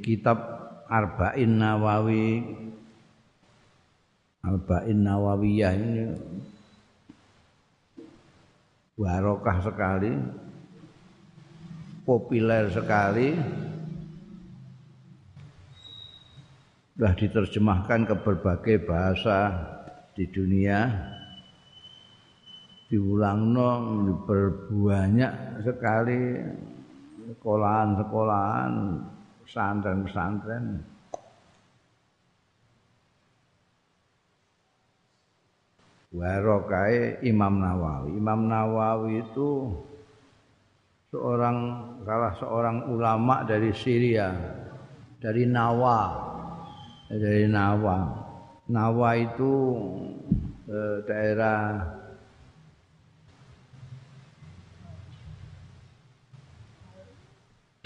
kitab Arba'in Nawawi. Arba'in Nawawiyah ini barokah sekali populer sekali. Sudah diterjemahkan ke berbagai bahasa di dunia. Diulang no berbanyak sekali sekolahan-sekolahan pesantren-pesantren. Warokai Imam Nawawi. Imam Nawawi itu seorang salah seorang ulama dari Syria dari Nawa. Dari Nawa. Nawa itu eh, daerah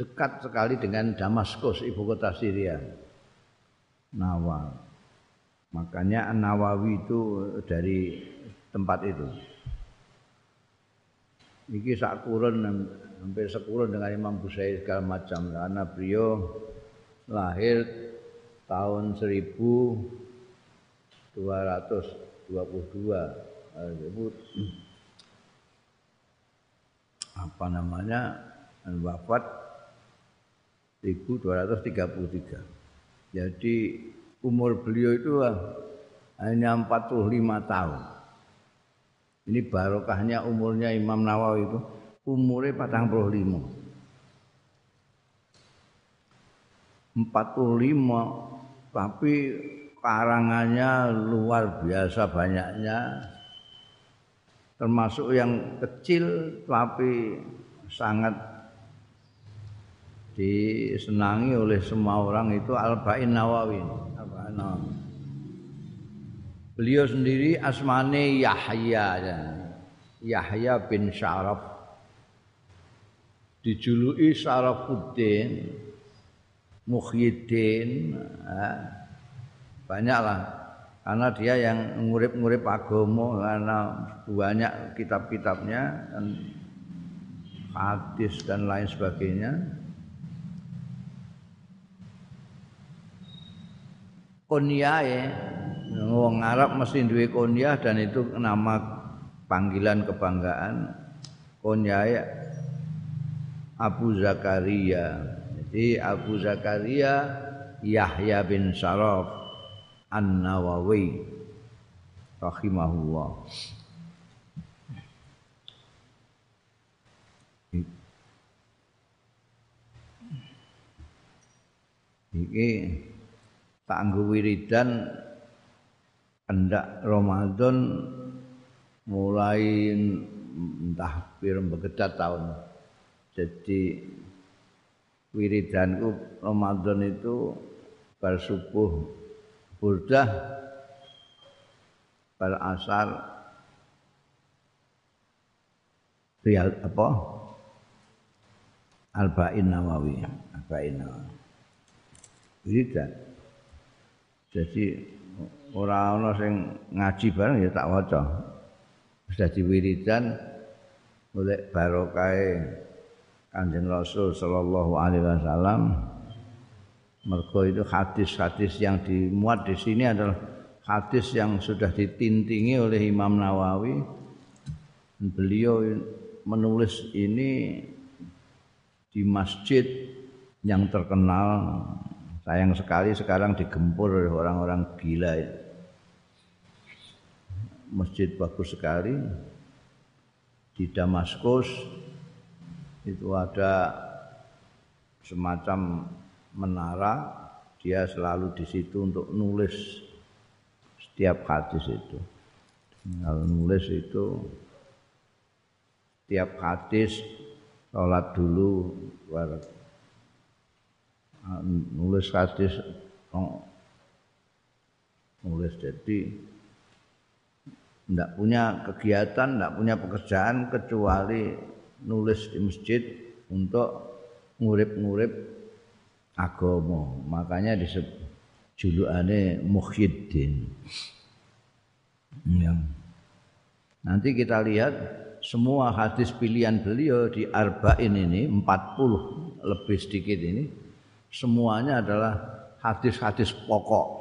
dekat sekali dengan Damaskus, ibu kota Syria. Nawa. Makanya Nawawi itu dari tempat itu. Iki sak kurun hampir sekurun dengan Imam Busairi segala macam karena beliau lahir tahun 1222 apa namanya wafat 1233 jadi umur beliau itu hanya 45 tahun. Ini barokahnya umurnya Imam Nawawi itu umurnya 45 45 tapi karangannya luar biasa banyaknya. Termasuk yang kecil tapi sangat disenangi oleh semua orang itu Al-Ba'in Nawawi. Beliau sendiri asmane Yahya. Yahya bin Syaraf. Dijuluki Syarafuddin Muhyiddin banyaklah. Karena dia yang ngurip-ngurip agama karena banyak kitab-kitabnya dan hadis dan lain sebagainya konyae wong Arab mesti duwe kunyah dan itu nama panggilan kebanggaan. Konyae Abu Zakaria. Jadi Abu Zakaria Yahya bin Saraf An-Nawawi rahimahullah. Iki tangguh wiridan hendak Ramadan mulai entah pirang begedat tahun. Jadi wiridanku Ramadan itu bar subuh burdah bar asar riyal apa? Alba'in Nawawi Alba'in Nawawi. Wiridan jadi orang-orang yang ngaji bareng ya tak waca. Sudah diwiridan oleh barokai Kanjeng Rasul sallallahu alaihi wasallam. Mergo itu hadis-hadis yang dimuat di sini adalah hadis yang sudah ditintingi oleh Imam Nawawi. Beliau menulis ini di masjid yang terkenal sayang sekali sekarang digempur oleh orang-orang gila ya. masjid bagus sekali di Damaskus itu ada semacam menara dia selalu di situ untuk nulis setiap hadis itu kalau nulis itu setiap hadis sholat dulu nulis hadis nulis jadi tidak punya kegiatan, tidak punya pekerjaan kecuali nulis di masjid untuk ngurip-ngurip agama. Makanya disebut julukane Muhyiddin. Ya. Nanti kita lihat semua hadis pilihan beliau di Arba'in ini 40 lebih sedikit ini semuanya adalah hadis-hadis pokok.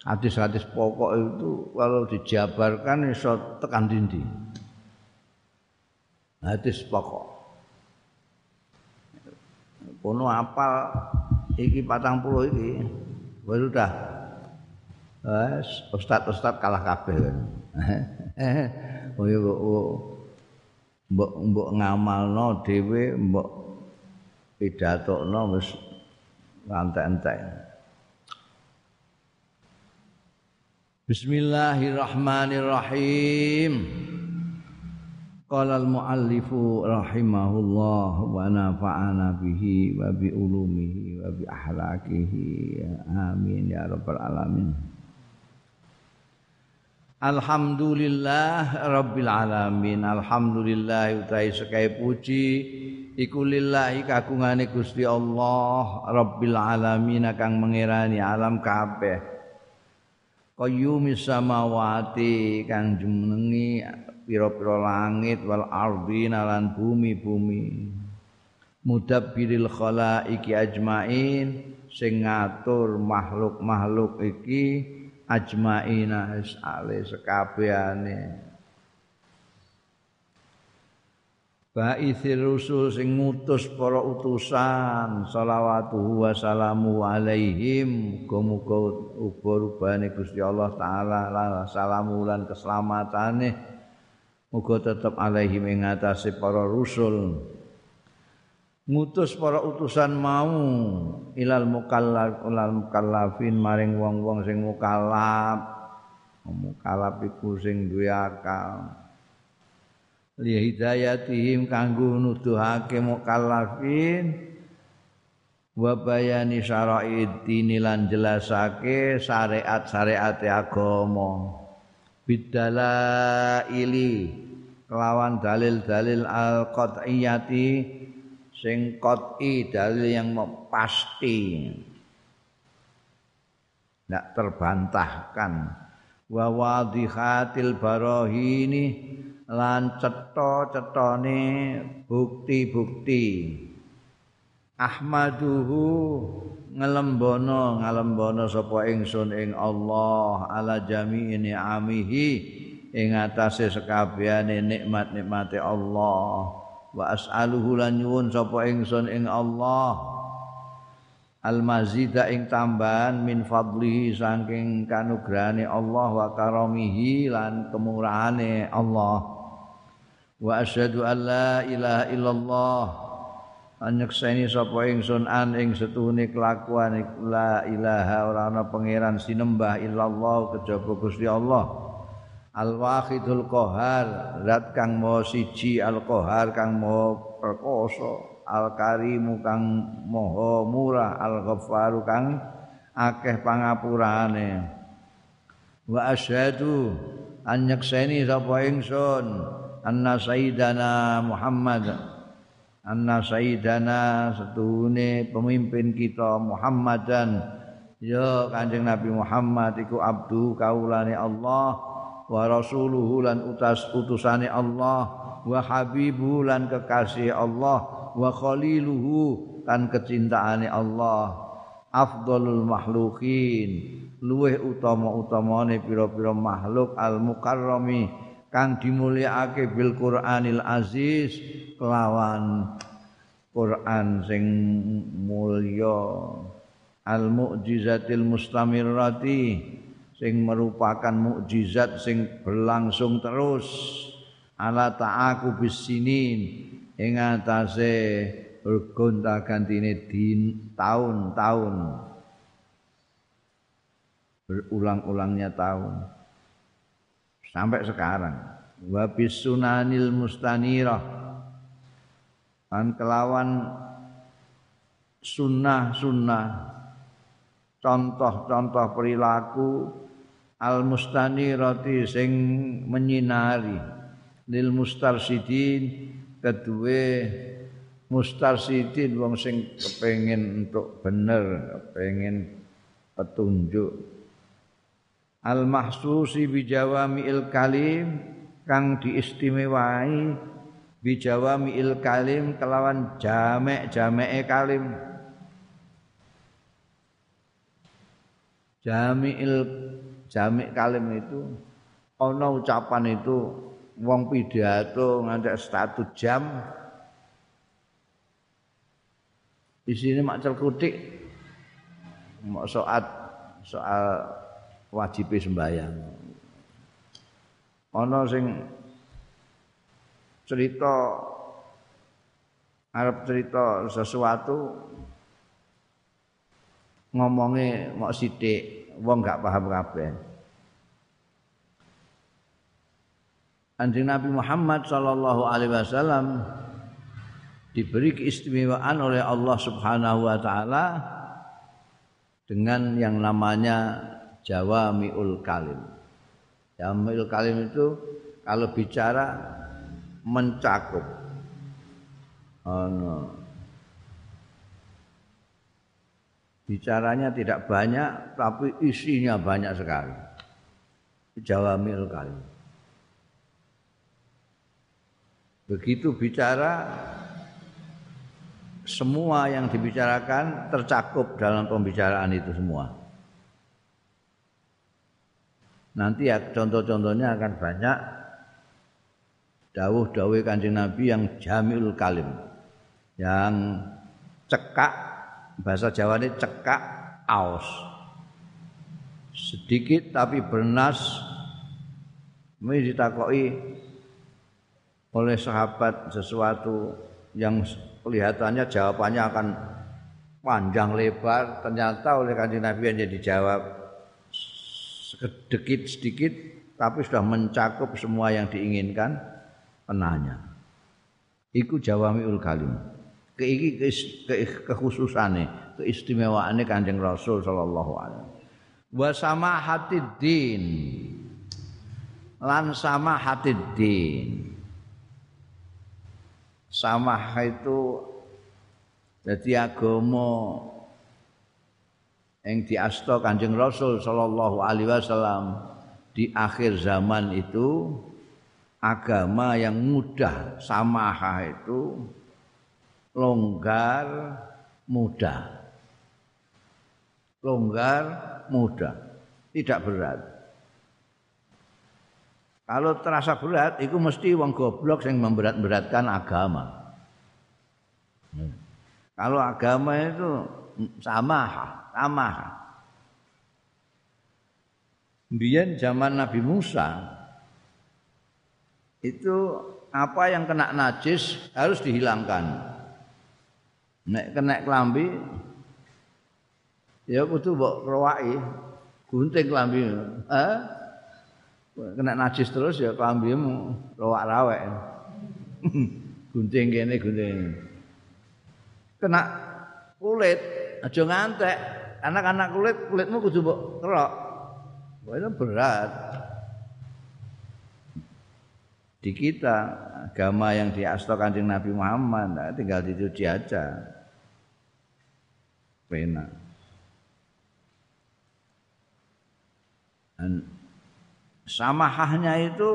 Hadis-hadis pokok itu kalau dijabarkan iso tekan dindi. Hadis pokok. Kono apal iki patang puluh iki baru dah ustad-ustad kalah kabeh mbok mbok ngamalno dhewe mbok pidatokno wis entek-entek Bismillahirrahmanirrahim. Qala al-muallifu rahimahullah wa nafa'ana bihi wa bi ulumihi wa bi ahlakihi. Amin ya rabbal alamin. Alhamdulillah rabbil alamin. Alhamdulillah utai sekai puji iku lillahi kagungane Gusti Allah rabbil alamin kang mengerani alam kabeh. Qayyumis samawati kang jumenengi pira-pira langit wal ardi lan bumi-bumi. Mudabbiril khalaiqi ajmain sing ngatur makhluk-makhluk iki ajmaina sekabehane Ba'ithir rusul sing ngutus para utusan salawatuhu wa salamu alaihim. Muga-muga uga-rubane Gusti Allah taala salamu lan keselamatan muga tetep alaihim ing atase para rusul. Ngutus para utusan mau ilal mukallaf ulal mukallafin maring wong-wong sing mukallaf mukallaf iku sing duwe akal li hidayatihim kanggo nuduhake mukallafin wa bayani syara'id lan jelasake syariat-syariat agama. Bidalaili kelawan dalil-dalil al-qat'iyati sing qat'i dalil yang pasti. Tidak terbantahkan. Wa wadihatil barahini lan cetha-cethane bukti-bukti. Ahmaduhu ngelembono ngalembono sapa ingsun ing Allah ala jami'i ni'amihi ing atase sekabehane nikmat-nikmate Allah. Wa as'aluhu lan nyuwun sapa ingsun ing Allah. Al mazida ing tambahan min fadlihi saking kanugrahane Allah wa karamihi lan kemurahane Allah wa asyhadu an la ilaha illallah. Anyekseni sapa ingsun an ing setune kelakuan la ilaha ora ana pangeran sinembah illallah kejaba Gusti Allah. Al wahidul qahar zat kang maha siji al qahar kang maha perkasa al karimu kang moho murah al ghafaru kang akeh pangapurane. Wa asyhadu an yakseni sapa ingsun anna sayyidana Muhammad. Anna sayyidana setune pemimpin kita Muhammadan. Ya Kanjeng Nabi Muhammad iku abdu kaulane Allah wa rasuluhu lan utas utusane Allah wa habibu lan kekasih Allah wa khaliluhu kan kecintaane Allah. Afdalul makhlukin luweh utama-utamane pira-pira makhluk al mukarrami kang dimulyakake bil Qur'anil aziz kelawan Quran sing mulya. Al mu'jizatil mustamirrati sing merupakan mukjizat sing berlangsung terus. Ala ta'aku bisinin ing atase gonta-gantine din tahun-tahun. Berulang-ulangnya tahun sampai sekarang. Wa bisunanil mustanirah. An kelawan sunnah-sunnah. Contoh-contoh perilaku al mustanirati sing menyinari. Lil mustarsidin kedua mustarsidin wong sing kepengin untuk bener kepengin petunjuk al mahsusi bijawamiil kalim kang diistimewai bijawamiil kalim kelawan jamek-jameke kalim. Jamiil jamik kalim itu ana ucapan itu wong pidato ngantek satu jam. Di sini mak kutik mak soal soal wajib sembahyang. Ana sing cerita Arab cerita sesuatu ngomongnya mau sidik wong gak paham kabeh. Anjing Nabi Muhammad sallallahu alaihi wasallam diberi keistimewaan oleh Allah Subhanahu wa taala dengan yang namanya Jawamiul Kalim. Jawamiul Kalim itu kalau bicara mencakup. Oh, no. Bicaranya tidak banyak tapi isinya banyak sekali. Jawamiul Kalim. Begitu bicara semua yang dibicarakan tercakup dalam pembicaraan itu semua. Nanti ya contoh-contohnya akan banyak dawuh-dawuh Kanjeng Nabi yang jamil kalim. Yang cekak bahasa Jawa ini cekak aus. Sedikit tapi bernas ini ditakoi oleh sahabat sesuatu yang kelihatannya jawabannya akan panjang lebar ternyata oleh kanjeng Nabi hanya dijawab sedikit sedikit tapi sudah mencakup semua yang diinginkan penanya iku jawamiul kalim. Keiki ke, kekhususane keistimewaane kanjeng Rasul sallallahu alaihi wa sama din. Lan sama din. Samah itu jadi agama yang diasto Kanjeng Rasul sallallahu alaihi wasallam di akhir zaman itu agama yang mudah samah itu longgar mudah longgar mudah tidak berat Kalau terasa berat, itu mesti wong goblok yang memberat-beratkan agama. Hmm. Kalau agama itu sama, sama. Biar zaman Nabi Musa itu apa yang kena najis harus dihilangkan. Nek kena kelambi ya kudu mbok rowaki gunting kelambi. Eh? kena najis terus ya klambimu lowak rawek. gunting kene gunting. Kena kulit aja ngantek. Anak-anak kulit kulitmu kudu mbok kerok. Itu berat. Di kita agama yang diasto Kanjeng Nabi Muhammad nah, tinggal dicuci aja. Pena. Dan samahahnya itu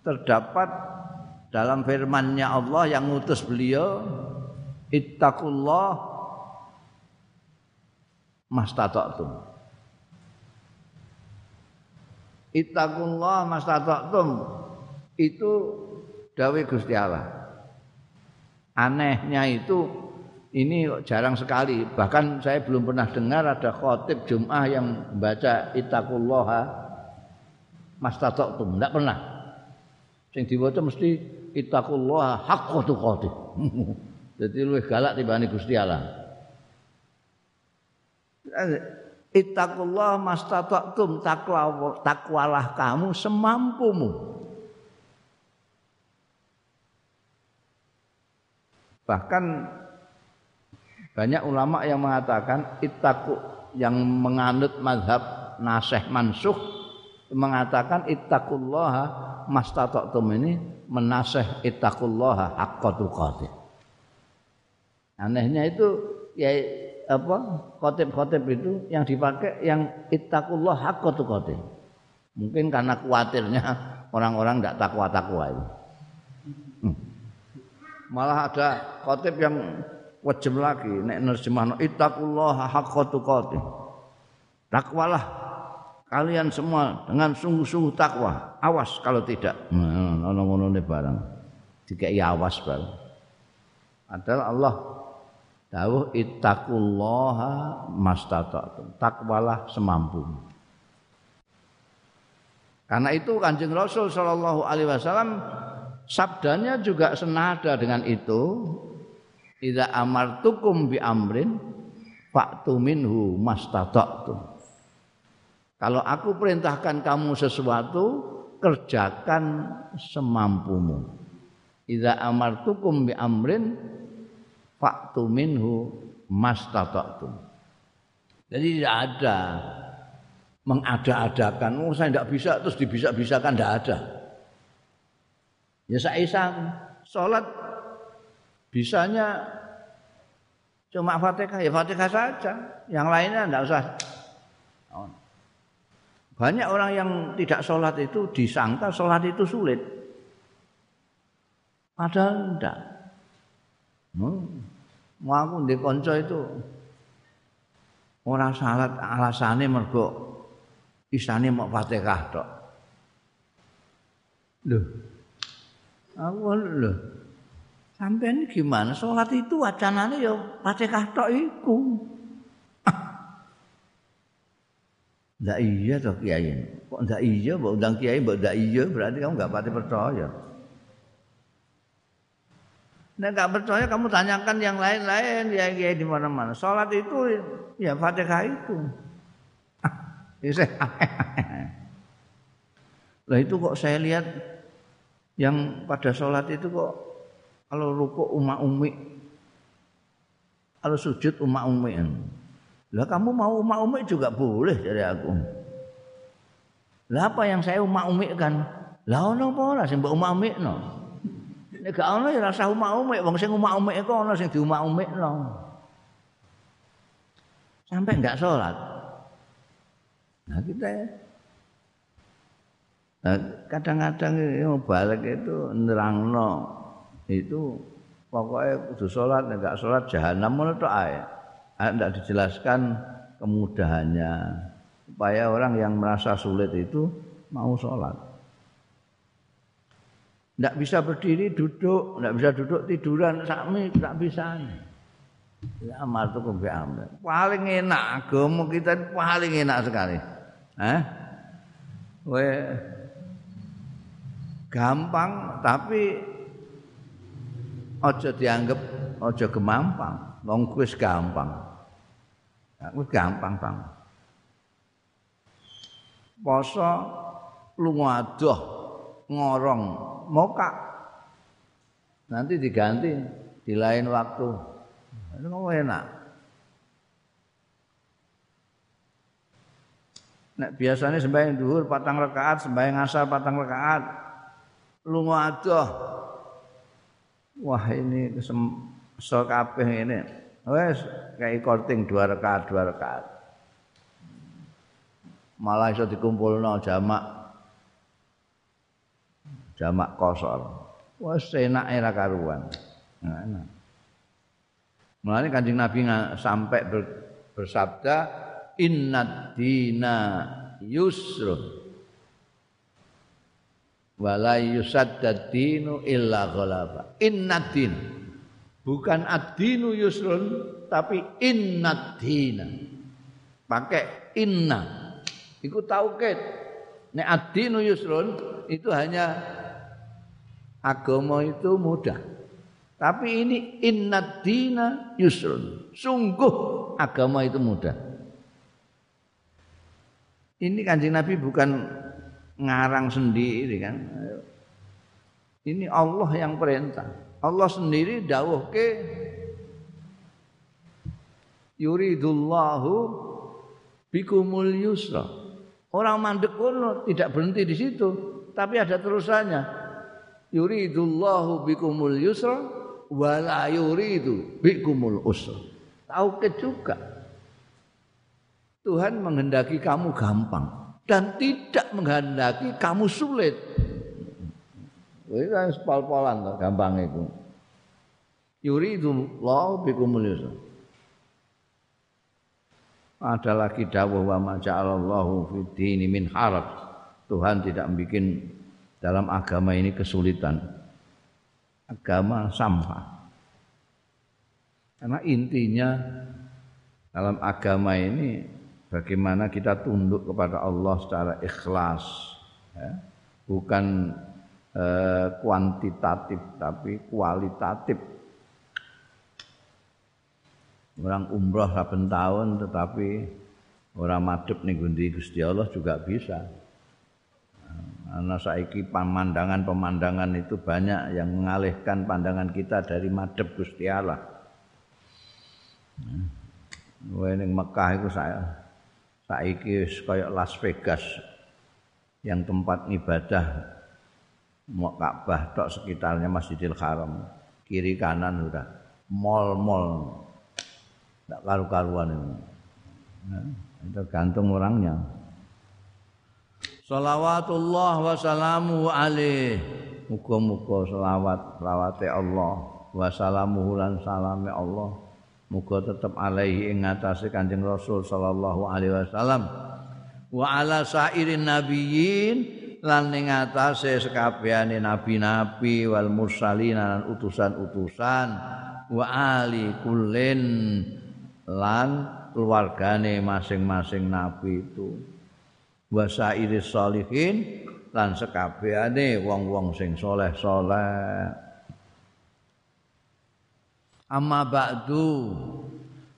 terdapat dalam firman-Nya Allah yang ngutus beliau ittaqullah mastata'tum ittaqullah mastata'tum itu dawe Gusti Allah. Anehnya itu ini jarang sekali. Bahkan saya belum pernah dengar ada khotib Jum'ah yang membaca ittaqullah mastata'tum ndak pernah. Sing diwaca mesti ittaqullaha haqqa tuqatih. Dadi luwih galak timbang Gusti Allah ittaqullaha mastata'tum takwa takwalah kamu semampumu bahkan banyak ulama yang mengatakan ittaqu yang menganut mazhab nasih mansuh mengatakan ittaqullaha mastata'tum ini menasih ittaqullaha haqqa tuqatih. Anehnya itu ya apa khotib-khotib itu yang dipakai yang ittaqullah haqqa tuqatih. Mungkin karena khawatirnya orang-orang tidak takwa-takwa itu. Hmm. Malah ada khotib yang wajem lagi nek nerjemahno ittaqullaha haqqa tuqatih. takwalah kalian semua dengan sungguh-sungguh takwa. Awas kalau tidak. Nah, ngono ne barang. Dikai awas barang. Adalah Allah dawuh ittaqullaha mastata'tum. Takwalah semampu. Karena itu Kanjeng Rasul sallallahu alaihi wasallam sabdanya juga senada dengan itu. Idza amartukum bi amrin fa'tu minhu mastata'tum. Kalau aku perintahkan kamu sesuatu, kerjakan semampumu. Idza amartukum bi amrin fa'tu minhu mastata'tum. Jadi tidak ada mengada-adakan, oh saya tidak bisa terus dibisa-bisakan tidak ada. Ya saya sholat bisanya Cuma Fatihah ya Fatihah saja. Yang lainnya tidak usah. Banyak orang yang tidak sholat itu disangka sholat itu sulit. Padahal tidak. Hmm. Mau aku di konco itu orang salat alasannya mergo isane mau Fatihah tok. Loh. Aku loh. Sampeyan gimana? Salat itu wacanane ya Fatihah tok iku. Ndak iya toh kiai. Kok ndak iya mbok undang kiai mbok ndak iya berarti kamu enggak pati percaya. Nek enggak percaya kamu tanyakan yang lain-lain ya kiai di mana-mana. Salat itu ya Fatihah itu. Lah itu kok saya lihat yang pada sholat itu kok kalau rukuk umak umi kalau sujud umak umi lah kamu mau umak umi juga boleh dari aku lah apa yang saya umak umi kan lah ono apa ora sing mbok umak umi no nek gak ono ya rasa umak umi wong sing umak umi kok ono sing diumak umi no. Sampai enggak sholat. Nah kita nah, kadang-kadang yang balik itu nerangno. Itu pokoknya kudu sholat enggak sholat jahanam menurut ae. Tidak ah, dijelaskan kemudahannya. Supaya orang yang merasa sulit itu mau sholat tidak bisa berdiri duduk. Tidak bisa duduk tiduran. Sami tidak bisa. Ya amal itu ambil paling enak agama kita paling enak sekali. Eh we gampang tapi aja dianggap aja gemampang wong gampang. Wis gampang bang. Poso lunga adoh ngorong moka. Nanti diganti di lain waktu. Itu enak. Nek biasanya sembahyang duhur patang rakaat, sembahyang asar patang rakaat. Lunga adoh. Wah ini so kabeh ini. Wes kayak korting dua rakaat dua rakaat. Malah iso dikumpulno jamak jamak kosor. Wes enak era karuan. Nah, enak Mulanya kanjeng Nabi sampai ber, bersabda inna dina yusrun. Wala yusaddad dinu illa ghalaba. Innad din bukan ad-dinu yusrun tapi innad dina. Pakai inna. Iku tauhid nek ad-dinu yusrun itu hanya agama itu mudah tapi ini innad dina yusrun sungguh agama itu mudah ini kanjeng Nabi bukan ngarang sendiri kan. Ini Allah yang perintah. Allah sendiri dawuhke yuridullahu bikumul yusra. Orang mandek tidak berhenti di situ, tapi ada terusannya. Yuridullahu bikumul yusra wala yuridu bikumul usra. Tahu ke juga. Tuhan menghendaki kamu gampang dan tidak menghendaki kamu sulit. Itu kan pol-polan gampang itu. Yuridu Allah bikumul yusra. ada lagi dawuh wa ma ja'alallahu dini min haraj Tuhan tidak bikin dalam agama ini kesulitan agama sampah karena intinya dalam agama ini bagaimana kita tunduk kepada Allah secara ikhlas ya. bukan eh, kuantitatif tapi kualitatif orang umroh saben tahun tetapi orang madep nih gundi Gusti Allah juga bisa. Karena saiki pemandangan-pemandangan itu banyak yang mengalihkan pandangan kita dari madep Gusti Allah. Mekah itu saya saiki kayak Las Vegas yang tempat ibadah mau Ka'bah tok sekitarnya Masjidil Haram kiri kanan udah mall-mall tidak karu-karuan itu. Nah, itu gantung orangnya. Salawatullah wa salamu alaih. Muga-muga selawat selawate Allah wa salamuhu lan salame Allah. Muga tetap alaihi ing ngatasé Kanjeng Rasul sallallahu alaihi wasallam. Wa ala sairin nabiyyin lan ing ngatasé nabi-nabi wal mursalin lan utusan-utusan wa ali kullin lan keluargane masing-masing nabi itu wasairi sholihin lan sekabehane wong-wong sing soleh-soleh. Amma ba'du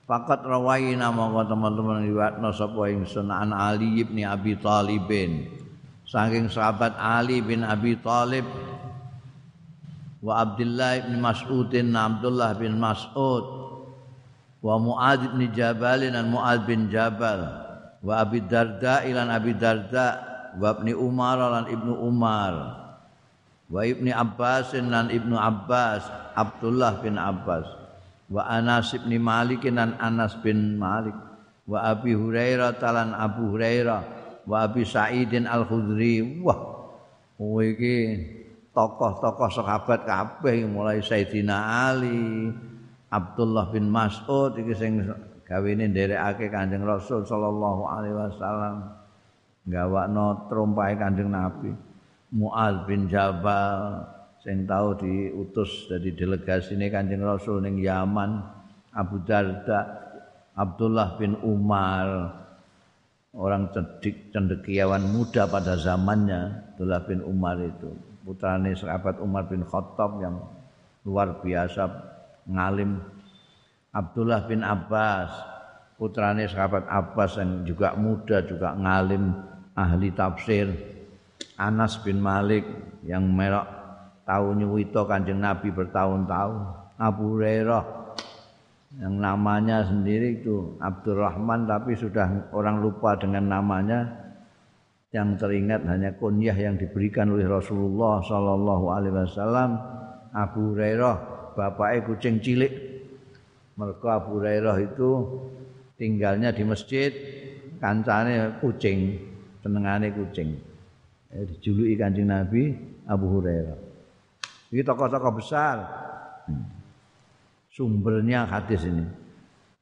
Fakat rawaina mongko teman-teman riwayatna sapa ingsun an Ali bin Abi Thalibin saking sahabat Ali bin Abi Thalib wa Abdullah bin Mas'udin Abdullah bin Mas'ud wa Muad bin Jabal dan Muad bin Jabal wa Abi Darda ilan Abi Darda wa Ibnu Umar lan Ibnu Umar. Wa Ibnu Abbas lan Ibnu Abbas Abdullah bin Abbas. Wa Anas bin Malik dan Anas bin Malik. Wa Abi Hurairah talan Abu Hurairah. Wa Abi Sa'idin Al-Khudri. Wah iki tokoh-tokoh sahabat kabeh mulai Sayyidina Ali Abdullah bin Mas'ud iki sing gawene nderekake Kanjeng Rasul sallallahu alaihi wasallam. Gawakno trompahe Kanjeng Nabi. Muaz bin Jabal sing tahu diutus dari delegasi ini Kanjeng Rasul ning Yaman. Abu Darda Abdullah bin Umar. Orang cendik cendekiawan muda pada zamannya Abdullah bin Umar itu. Putrane sahabat Umar bin Khattab yang luar biasa ngalim Abdullah bin Abbas putrane sahabat Abbas yang juga muda juga ngalim ahli tafsir. Anas bin Malik yang merok tahu nyuwito kanjeng Nabi bertahun-tahun. Abu Hurairah yang namanya sendiri itu Abdurrahman tapi sudah orang lupa dengan namanya. Yang teringat hanya kunyah yang diberikan oleh Rasulullah Sallallahu Alaihi Wasallam. Abu Hurairah bapaknya kucing cilik. Mereka Abu Hurairah itu tinggalnya di masjid, kancane kucing, senengane kucing. Ya, dijuluki Kanjeng Nabi Abu Hurairah. Ini tokoh-tokoh besar. Hmm. Sumbernya hadis ini.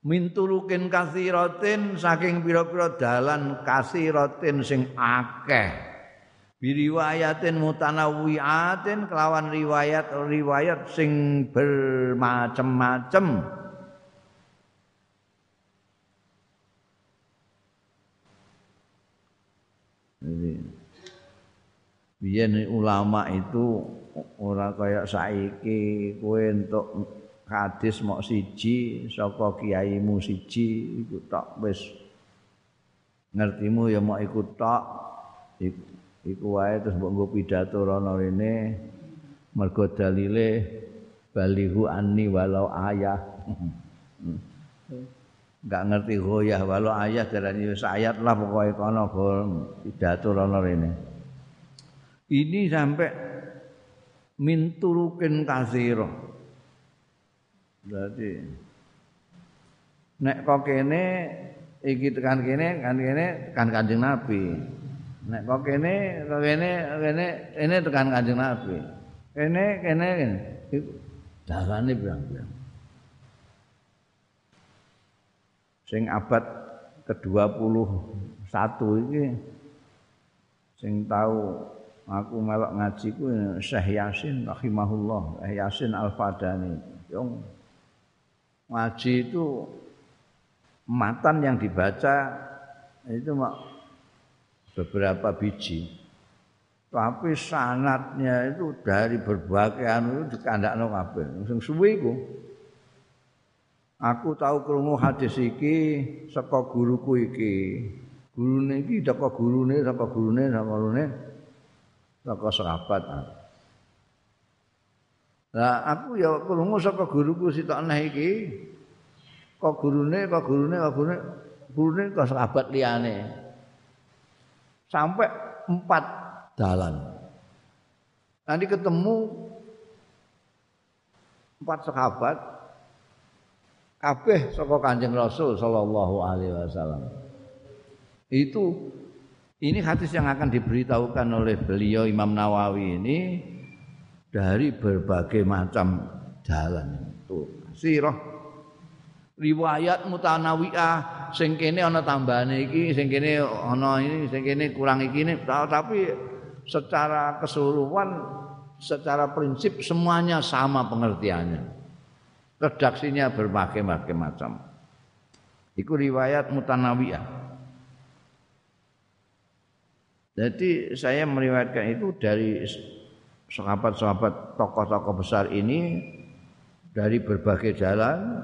Minturukin kasiratin saking pira-pira dalan kasiratin sing akeh biriwayatin mutanawwiatin kelawan riwayat-riwayat sing bermacam-macam Jadi biyen ulama itu ora kaya saiki kowe entuk hadis mok siji saka kiaimu siji iku tok wis ngertimu ya mok iku tok. Iku wae terus mbok nggo pidato rono rene mergo dalile balihu anni walau ayah enggak ngerti goyah walau ayah darani wis ayat lah pokoke kono pidato rono rene ini sampai minturukin kasiro berarti nek kok kene iki tekan kene kan kene kan kanjeng nabi Nek kok kene, kok kene, kene, ini tekan kanjeng Nabi. Kene, kene, kene. Dalane bilang-bilang. Sing abad ke-21 iki sing tahu aku melok ngaji ku Syekh Yasin rahimahullah, Syekh Yasin Al-Fadani. Yang ngaji itu matan yang dibaca itu beberapa biji. Tapi sanatnya itu dari berbagai anu dikandakno kabeh. Sing suwi iku. Aku tahu krungu hadis iki saka guruku iki. Gurune iki saka gurune, saka gurune, saka gurune, saka sahabat. Lah aku ya krungu saka guruku sitok neh iki. Kok gurune, kok gurune, kok gurune, gurune kok sahabat liyane. Sampai empat dalan. Nanti ketemu empat sahabat kabeh saka Kanjeng Rasul sallallahu alaihi wasallam. Itu ini hadis yang akan diberitahukan oleh beliau Imam Nawawi ini dari berbagai macam jalan. Tuh, sirah riwayat mutanawiah sing kene ana tambahane iki, sing kene ana ini, sing kene kurang iki tapi secara keseluruhan secara prinsip semuanya sama pengertiannya redaksinya berbagai-bagai macam. Itu riwayat mutanawiyah. Jadi saya meriwayatkan itu dari sahabat-sahabat tokoh-tokoh besar ini dari berbagai jalan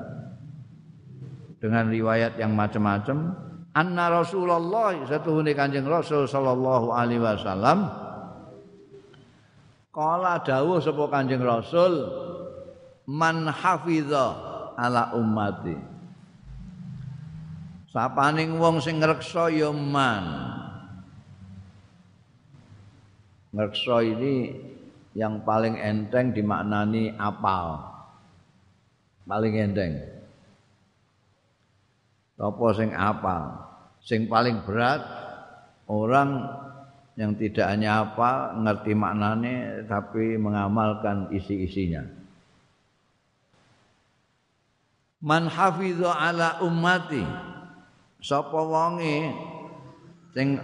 dengan riwayat yang macam-macam. Anna Rasulullah satu kanjeng Rasul sallallahu alaihi wasallam Kala dawuh sapa Kanjeng Rasul man hafiza ala ummati. Sapaning wong sing ngreksa ya man. Ngreksa ini yang paling enteng dimaknani apal. Paling enteng. Apa sing apal? Sing paling berat orang yang tidak hanya apa ngerti maknanya tapi mengamalkan isi-isinya. Man hafidhu ala ummati. Sapa wonge sing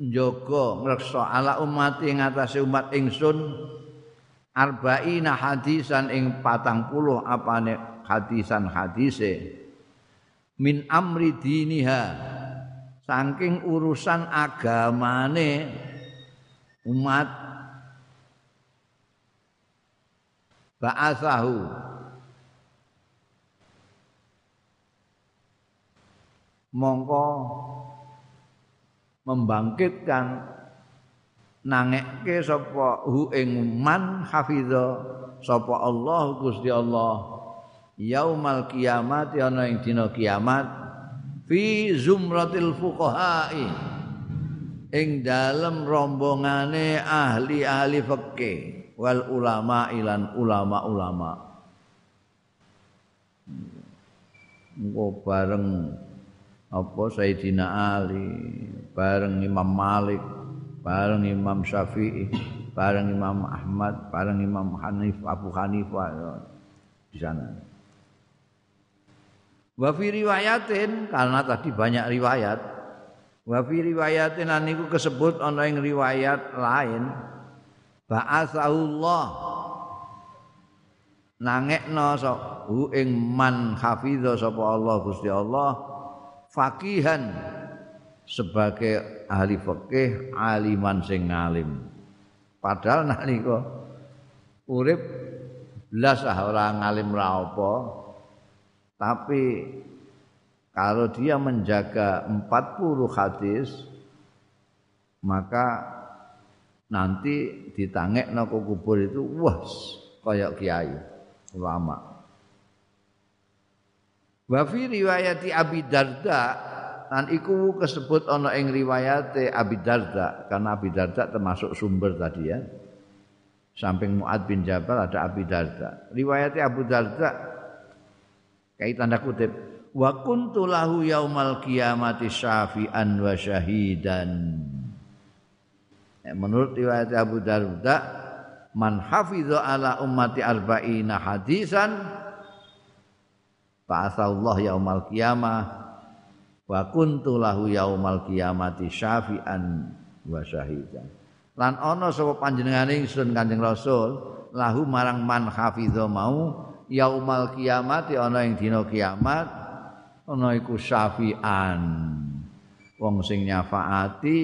njaga ngreksa ala ummati ngatasé umat ingsun arba'ina hadisan ing patang puluh apane hadisan hadise min amri diniha saking urusan agamane umat. Ba'athahu mongko membangkitkan nangekke sapa hu ing man hafiza sapa Allah Gusti Allah yaumal kiamat ana ing dina kiamat fi zumratil fuqaha'i ing dalem rombongane ahli-ahli fikih wal ulama ilan ulama-ulama. Engko bareng apa Sayyidina Ali bareng Imam Malik bareng Imam Syafi'i bareng Imam Ahmad bareng Imam Hanif Abu Hanifah ya, di sana Wa fi riwayatin karena tadi banyak riwayat. Wa fi riwayatin aniku kesebut ana ing riwayat lain ba'atsallah nangekno hu ing man hafiza sapa Allah Gusti Allah fakihan sebagai ahli fikih aliman sing ngalim padahal nalika urip blas ora ngalim ra apa tapi kalau dia menjaga 40 hadis maka nanti ditangek no kubur itu wah kayak kiai ulama. Wa fi riwayati Abi Darda dan iku kesebut ana ing riwayate Abi Darda karena Abi Darda termasuk sumber tadi ya. Samping Muad bin Jabal ada Abi Darda. Riwayati Abu Darda Kait tanda kutip wa kuntu lahu yaumal qiyamati syafi'an wa syahidan. Ya, menurut riwayat Abu Darda man hafidha ala ummati arba'ina hadisan Allah yaumal qiyamah wa kuntu lahu yaumal qiyamati syafi'an wa syahidan. Lan ana sapa panjenengane ingsun Kanjeng Rasul? Lahu marang man hafidho mau yaumal qiyamati ana ing dina kiamat ana iku syafi'an. Wong sing nyafaati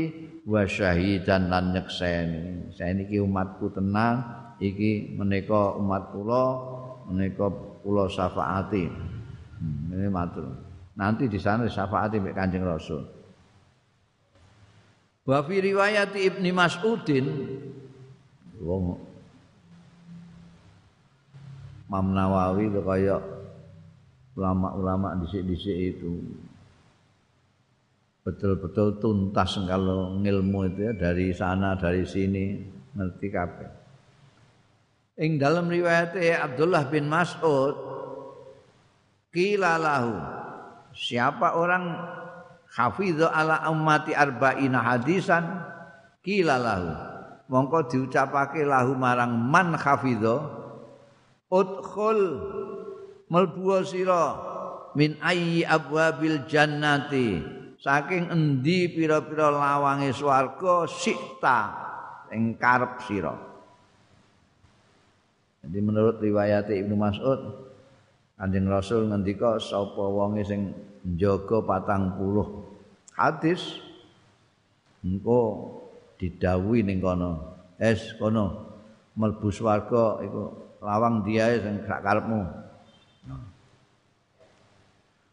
wa syahidan lan nyekseni. Saya niki umatku tenang iki menika umat kula menika kula syafaati ini matur nanti di sana syafaat mbek Kanjeng Rasul. Wa fi riwayat Ibnu Mas'udin wong Imam Nawawi itu kayak ulama-ulama dhisik-dhisik itu betul-betul tuntas kalau ngilmu itu ya dari sana dari sini ngerti kabeh. Ing dalam riwayat Abdullah bin Mas'ud kila lahu. Siapa orang hafidhu ala ummati arba'ina hadisan? Kila lahu. Mongko diucapake lahu marang man hafidhu udkhul melbu sira min ayyi abwabil jannati. Saking endi pira-pira lawange swarga sikta ing karep sira. Jadi menurut riwayat Ibnu Mas'ud Kanjeng Rasul ngendika sapa wonge sing njaga patang puluh? Hadis engko didhawuhi ning kono. Es kono mlebu swarga iku lawang dia sing gak karepmu.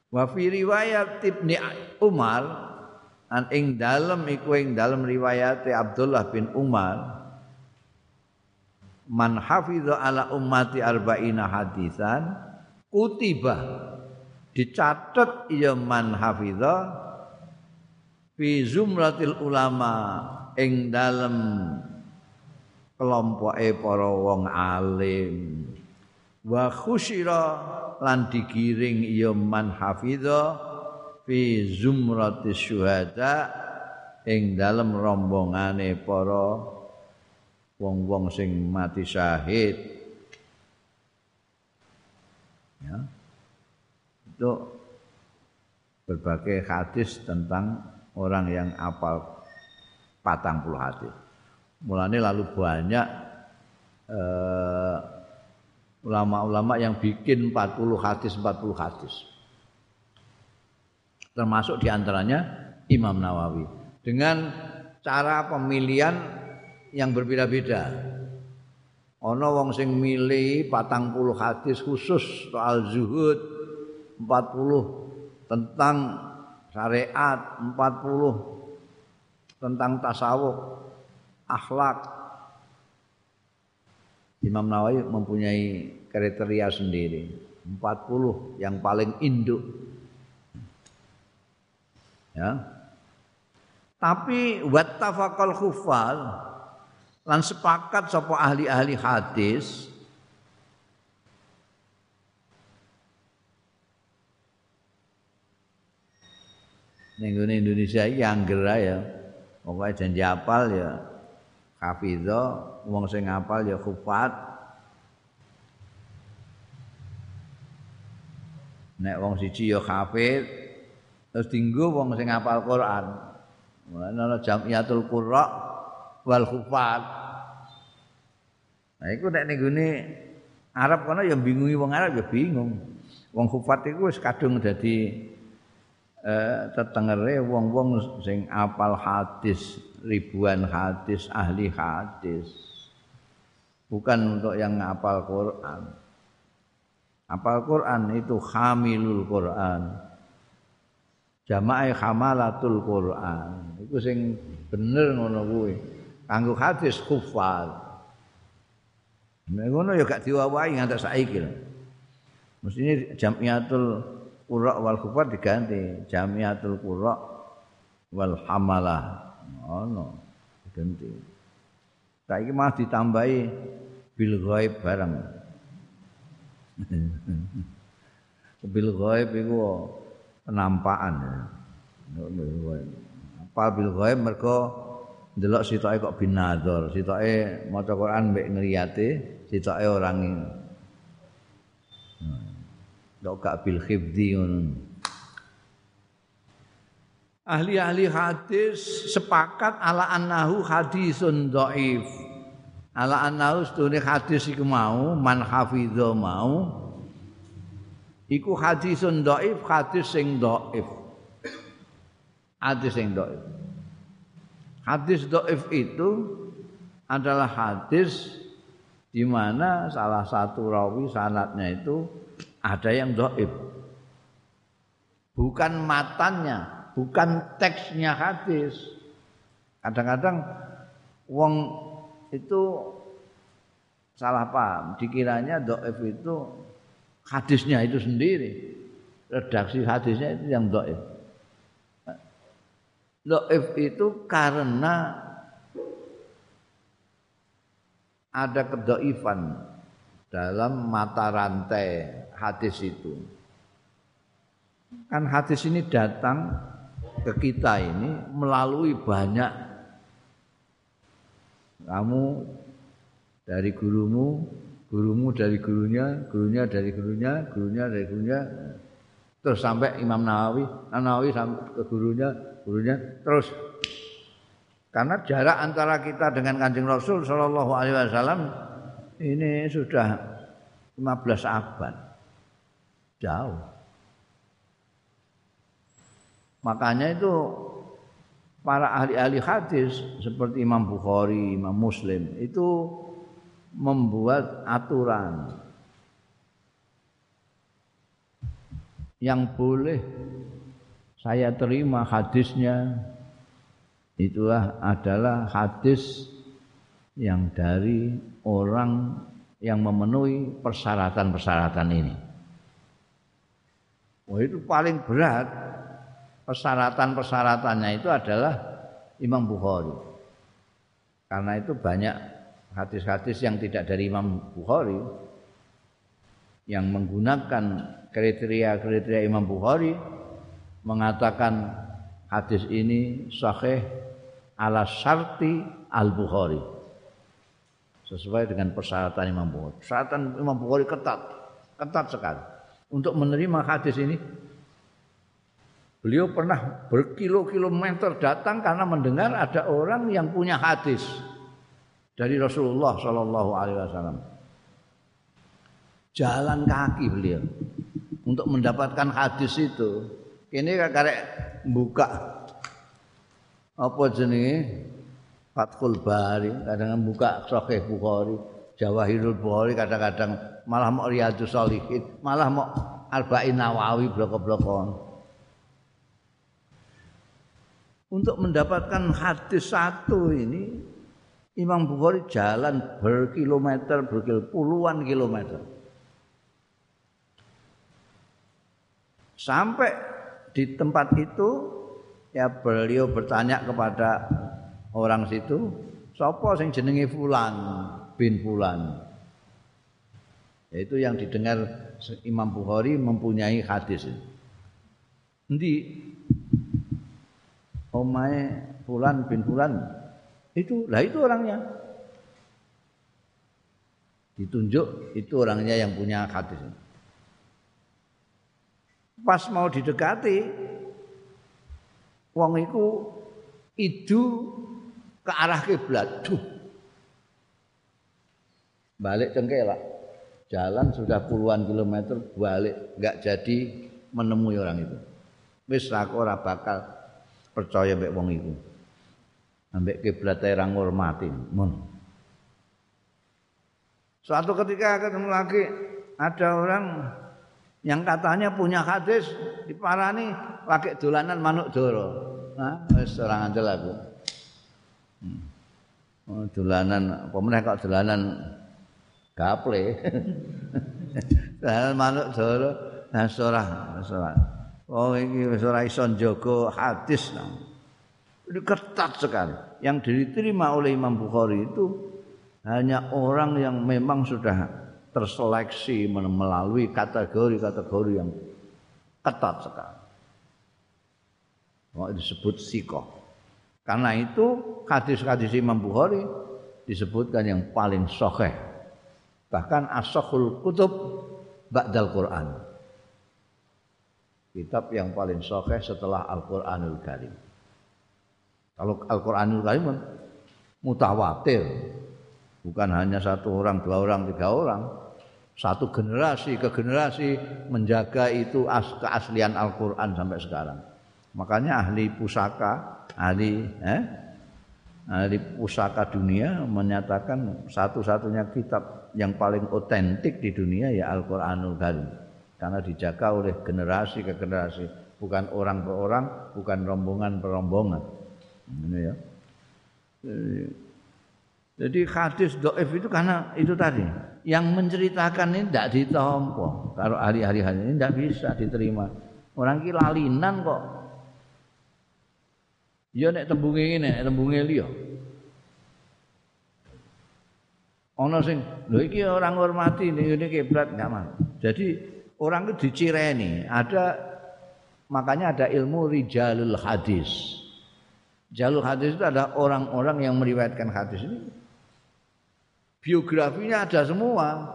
Wa fi riwayat Ibnu Umar an ing dalem iku ing dalem riwayat Abdullah bin Umar man hafidha ala ummati arba'ina hadisan kutiba dicatat ya man hafidha fi zumratil ulama ing dalem kelompoke para wong alim. Wa khusyira lan digiring ya man hafidha fi zumratis syuhada ing dalem rombongane para wong-wong sing mati syahid ya. itu berbagai hadis tentang orang yang apal patang puluh hadis mulanya lalu banyak eh, ulama-ulama yang bikin 40 hadis 40 hadis. Termasuk di antaranya Imam Nawawi. Dengan cara pemilihan yang berbeda-beda ana wong sing milih patang puluh hadis khusus soal zuhud 40 tentang syariat 40 tentang tasawuf akhlak. Imam Nawawi mempunyai kriteria sendiri 40 yang paling induk. Ya. Tapi wattafaqal khufal lan sepakat sapa ahli-ahli hadis ning Indonesia iki angger ya. Pokoke janji apal ya hafidho wong sing apal ya khufat. Nek wong siji ya hafid terus dinggo wong sing apal Quran. Mulane ana jamiatul qurra wal khufat. Nah iku nek ning gone Arab kono ya bingungi wong Arab ya bingung. Wong khufat iku wis kadung dadi eh tetengere wong-wong sing apal hadis, ribuan hadis, ahli hadis. Bukan untuk yang apal Quran. Apal Quran itu hamilul Quran. Jamaah hamalatul Quran. Iku sing bener ngono kuwi. Kanggo hadis. Nek ngono ya gak diwawahi nganti saiki lho. Mestine jamiatul qura wal kufar diganti jamiatul qura wal hamalah. Ono diganti. Saiki mah ditambahi bil ghaib bareng. bil ghaib iku penampakan ya. Apa bil ghaib mergo delok sitoke kok binadzar sitoke maca Quran mbek ngliyate sitoke orang ini hmm. bil ngono. Ahli-ahli hadis sepakat ala annahu hadisun dhaif. Ala annahu sedune hadis iku mau man hafidho mau iku hadisun dhaif hadis sing dhaif. Hadis sing dhaif hadis dhaif itu adalah hadis di mana salah satu rawi sanatnya itu ada yang dhaif bukan matannya bukan teksnya hadis kadang-kadang wong itu salah paham. Dikiranya doif itu hadisnya itu sendiri. Redaksi hadisnya itu yang doif. Doif itu karena ada kedoifan dalam mata rantai hadis itu. Kan hadis ini datang ke kita ini melalui banyak. Kamu dari gurumu, gurumu dari gurunya, gurunya dari gurunya, gurunya dari gurunya, terus sampai Imam Nawawi, Nawawi sampai ke gurunya, gurunya, terus karena jarak antara kita dengan Kanjeng Rasul Shallallahu Alaihi Wasallam ini sudah 15 abad, jauh. Makanya itu para ahli-ahli hadis seperti Imam Bukhari, Imam Muslim itu membuat aturan yang boleh saya terima hadisnya itulah adalah hadis yang dari orang yang memenuhi persyaratan-persyaratan ini. Wah itu paling berat persyaratan-persyaratannya itu adalah Imam Bukhari. Karena itu banyak hadis-hadis yang tidak dari Imam Bukhari yang menggunakan kriteria-kriteria Imam Bukhari mengatakan hadis ini sahih ala syarti al-Bukhari. Sesuai dengan persyaratan Imam Bukhari. Persyaratan Imam Bukhari ketat, ketat sekali. Untuk menerima hadis ini Beliau pernah berkilo-kilometer datang karena mendengar ada orang yang punya hadis dari Rasulullah Shallallahu Alaihi Wasallam. Jalan kaki beliau untuk mendapatkan hadis itu. Ini karek buka. Apa jenenge? Fathul Bari, kadang buka Sahih Bukhari, Jawahirul Bukhari, kadang-kadang malah mau Riyadhus Shalihin, malah mau Arba'in Nawawi blok-blokan. untuk mendapatkan hadis satu ini Imam Bukhari jalan berkilometer berkil puluhan kilometer. Sampai di tempat itu ya beliau bertanya kepada orang situ sopo sing jenenge fulan bin fulan? Yaitu yang didengar Imam Bukhari mempunyai hadis. Nanti omae fulan bin fulan. Itu lah itu orangnya. Ditunjuk itu orangnya yang punya hadis pas mau didekati wong iku idu ke arah kiblat duh balik cengkelak jalan sudah puluhan kilometer balik nggak jadi menemui orang itu wis aku ora bakal percaya mbek wong iku. Ambek kiblat ora ngurmati. Mun. Suatu ketika ketemu lagi ada orang yang katanya punya hadis diparani pakai dolanan manuk doro. Nah, wis ora ngandel aku. Hmm. Oh, dolanan apa meneh kok dolanan gaple. dolanan manuk doro. Nah, ora, ora. Oh ini wis ora iso hadis. Ini ketat sekali. Yang diterima oleh Imam Bukhari itu hanya orang yang memang sudah terseleksi melalui kategori-kategori yang ketat sekali. Oh, disebut sikoh. Karena itu hadis-hadis Imam Bukhari disebutkan yang paling sahih. Bahkan as kutub ba'dal Quran. kitab yang paling sahih setelah Al-Qur'anul Karim. Kalau Al-Qur'anul Karim kan mutawatir. Bukan hanya satu orang, dua orang, tiga orang. Satu generasi ke generasi menjaga itu as keaslian Al-Qur'an sampai sekarang. Makanya ahli pusaka, ahli eh, ahli pusaka dunia menyatakan satu-satunya kitab yang paling otentik di dunia ya Al-Qur'anul Karim. Karena dijaga oleh generasi ke generasi, bukan orang per orang, bukan rombongan per rombongan. Ini ya. Jadi hadis doif itu karena itu tadi. Yang menceritakan ini tidak ditompo. Kalau hari-hari ini tidak bisa diterima. Orang ki lalinan kok. Ya nek tembunge ini, nek tembunge liya. Ana sing lho iki orang hormati ning ngene kiblat enggak mau. Jadi orang itu dicireni, ada makanya ada ilmu rijalul hadis. Jalur hadis itu ada orang-orang yang meriwayatkan hadis ini. Biografinya ada semua.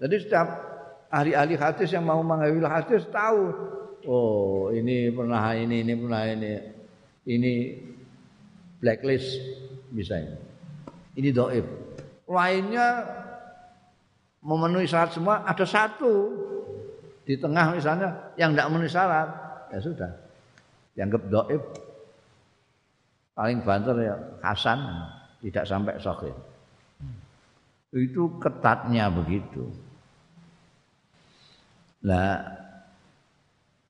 Jadi setiap ahli-ahli hadis yang mau mengambil hadis tahu. Oh ini pernah ini, ini pernah ini. Ini blacklist misalnya. Ini doib. Lainnya memenuhi syarat semua ada satu di tengah misalnya yang tidak memenuhi syarat ya sudah dianggap doib paling banter ya Hasan tidak sampai sahih. Itu ketatnya begitu. Nah,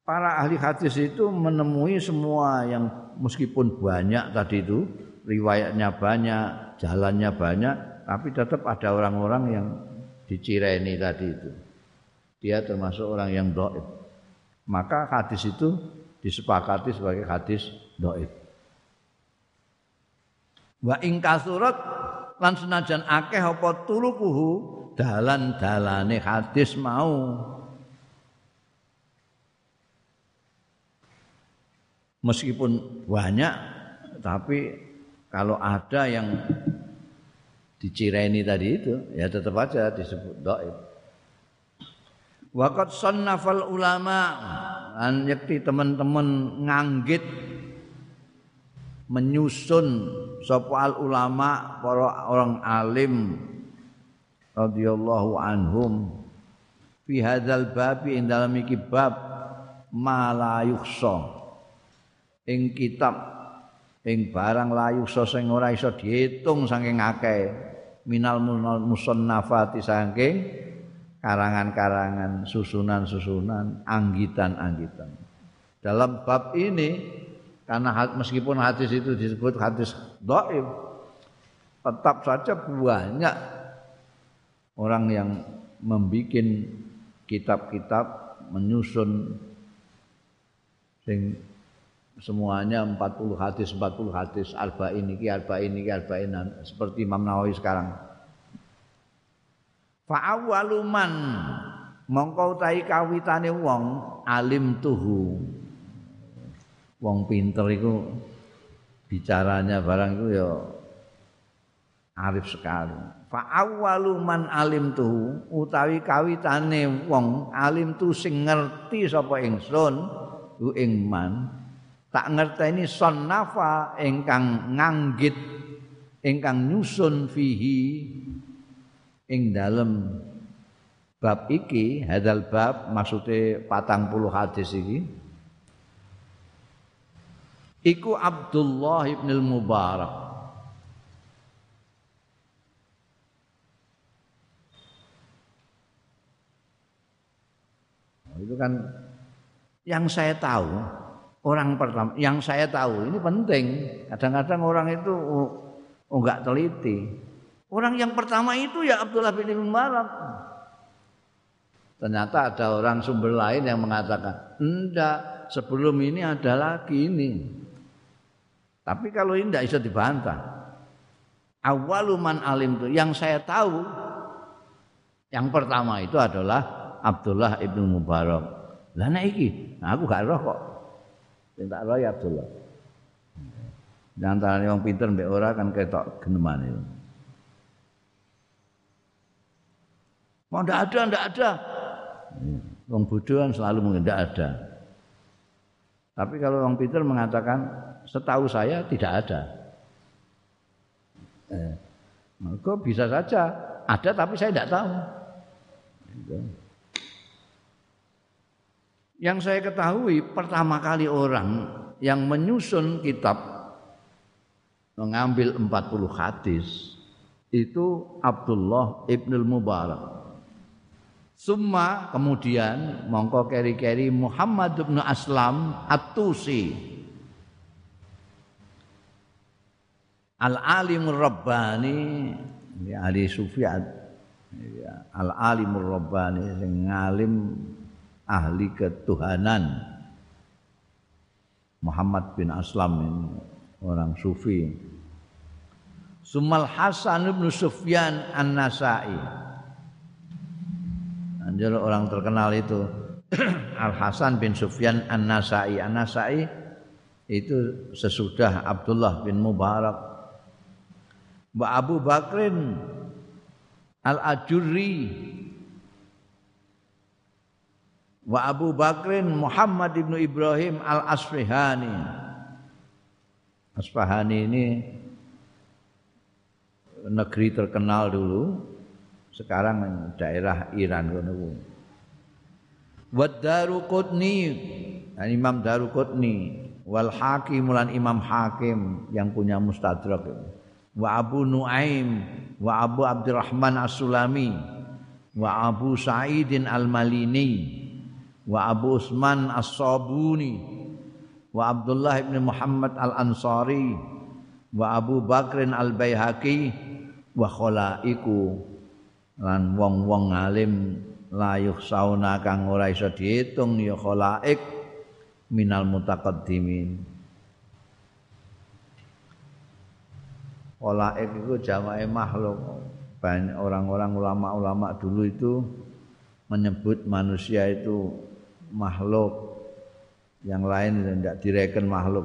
para ahli hadis itu menemui semua yang meskipun banyak tadi itu riwayatnya banyak, jalannya banyak, tapi tetap ada orang-orang yang dicireni tadi itu. Dia termasuk orang yang doib. Maka hadis itu disepakati sebagai hadis doib. Wa ing kasurat lan senajan akeh apa turukuhu dalan-dalane hadis mau. Meskipun banyak tapi kalau ada yang dicireni tadi itu ya tetap aja disebut dhaif. Waqat sannafal ulama an yakti teman-teman nganggit menyusun sapa al ulama para orang alim radhiyallahu anhum. Fi hadzal bab ing dalam iki bab mala yukhsa ing kitab ing barang layu so sing ora iso diitung saking akeh. Minal musannafati saking karangan-karangan susunan-susunan anggitan-anggitan. Dalam bab ini karena meskipun hadis itu disebut hadis dhaif tetap saja banyak orang yang membuat kitab-kitab menyusun sing semuanya 40 hadis 40 hadis alba ini ki alba ini ki alba ini seperti Imam Nawawi sekarang. Fa awaluman mongko utahi kawitane wong alim tuhu wong pinter itu bicaranya barang itu ya arif sekali. Fa awwalu man alim tu utawi kawitane wong alim tu sing ngerti sapa ingsun ku ing man tak ngerteni sonnafa ingkang nganggit ingkang nyusun fihi ing dalem bab iki hadal bab maksude patang puluh hadis iki iku Abdullah ibn al-Mubarak nah, itu kan yang saya tahu orang pertama yang saya tahu ini penting. Kadang-kadang orang itu enggak oh, teliti. Orang yang pertama itu ya Abdullah bin Mubarak. Ternyata ada orang sumber lain yang mengatakan enggak sebelum ini ada lagi ini tapi kalau ini tidak bisa dibantah. Awaluman alim itu yang saya tahu yang pertama itu adalah Abdullah ibnu Mubarak. Lah nek nah aku gak roh kok. Sing tak roh ya Abdullah. Di antara yang pinter mbek ora kan ketok geneman itu. Mau ndak ada, ndak ada. Wong bodoh selalu mungkin ada. Tapi kalau orang pintar mengatakan setahu saya tidak ada. Eh, maka bisa saja ada tapi saya tidak tahu. Gitu. Yang saya ketahui pertama kali orang yang menyusun kitab mengambil 40 hadis itu Abdullah Ibnul Mubarak. Summa kemudian mongko keri-keri Muhammad bin Aslam At-Tusi. Al-alimur rabbani. Ya ahli sufiat ya, al-alimur rabbani sing ngalim ahli ketuhanan. Muhammad bin Aslam ini orang sufi. Sumal Hasan bin Sufyan An-Nasai. Anjir orang terkenal itu. Al Hasan bin Sufyan An-Nasai. An-Nasai itu sesudah Abdullah bin Mubarak Mbak Abu Bakrin Al-Ajurri wa Abu Bakrin Muhammad ibnu Ibrahim al Asfahani. Asfahani ini negeri terkenal dulu, sekarang daerah Iran kono. Wa Daruqutni, Imam Daruqutni wal Hakim Imam Hakim yang punya Mustadrak. Wa Abu Nuaim wa Abu Abdurrahman As-Sulami wa Abu Sa'idin Al-Malini wa Abu Usman As-Sabuni wa Abdullah ibn Muhammad Al-Ansari wa Abu Bakrin Al-Baihaqi wa khalaiku. Lan wong-wong alim layuh sauna kang ora iso diitung ya khalaik minal mutaqaddimin khalaik itu jamaah makhluk. Banyak orang-orang ulama-ulama dulu itu menyebut manusia itu makhluk. Yang lain tidak direken makhluk.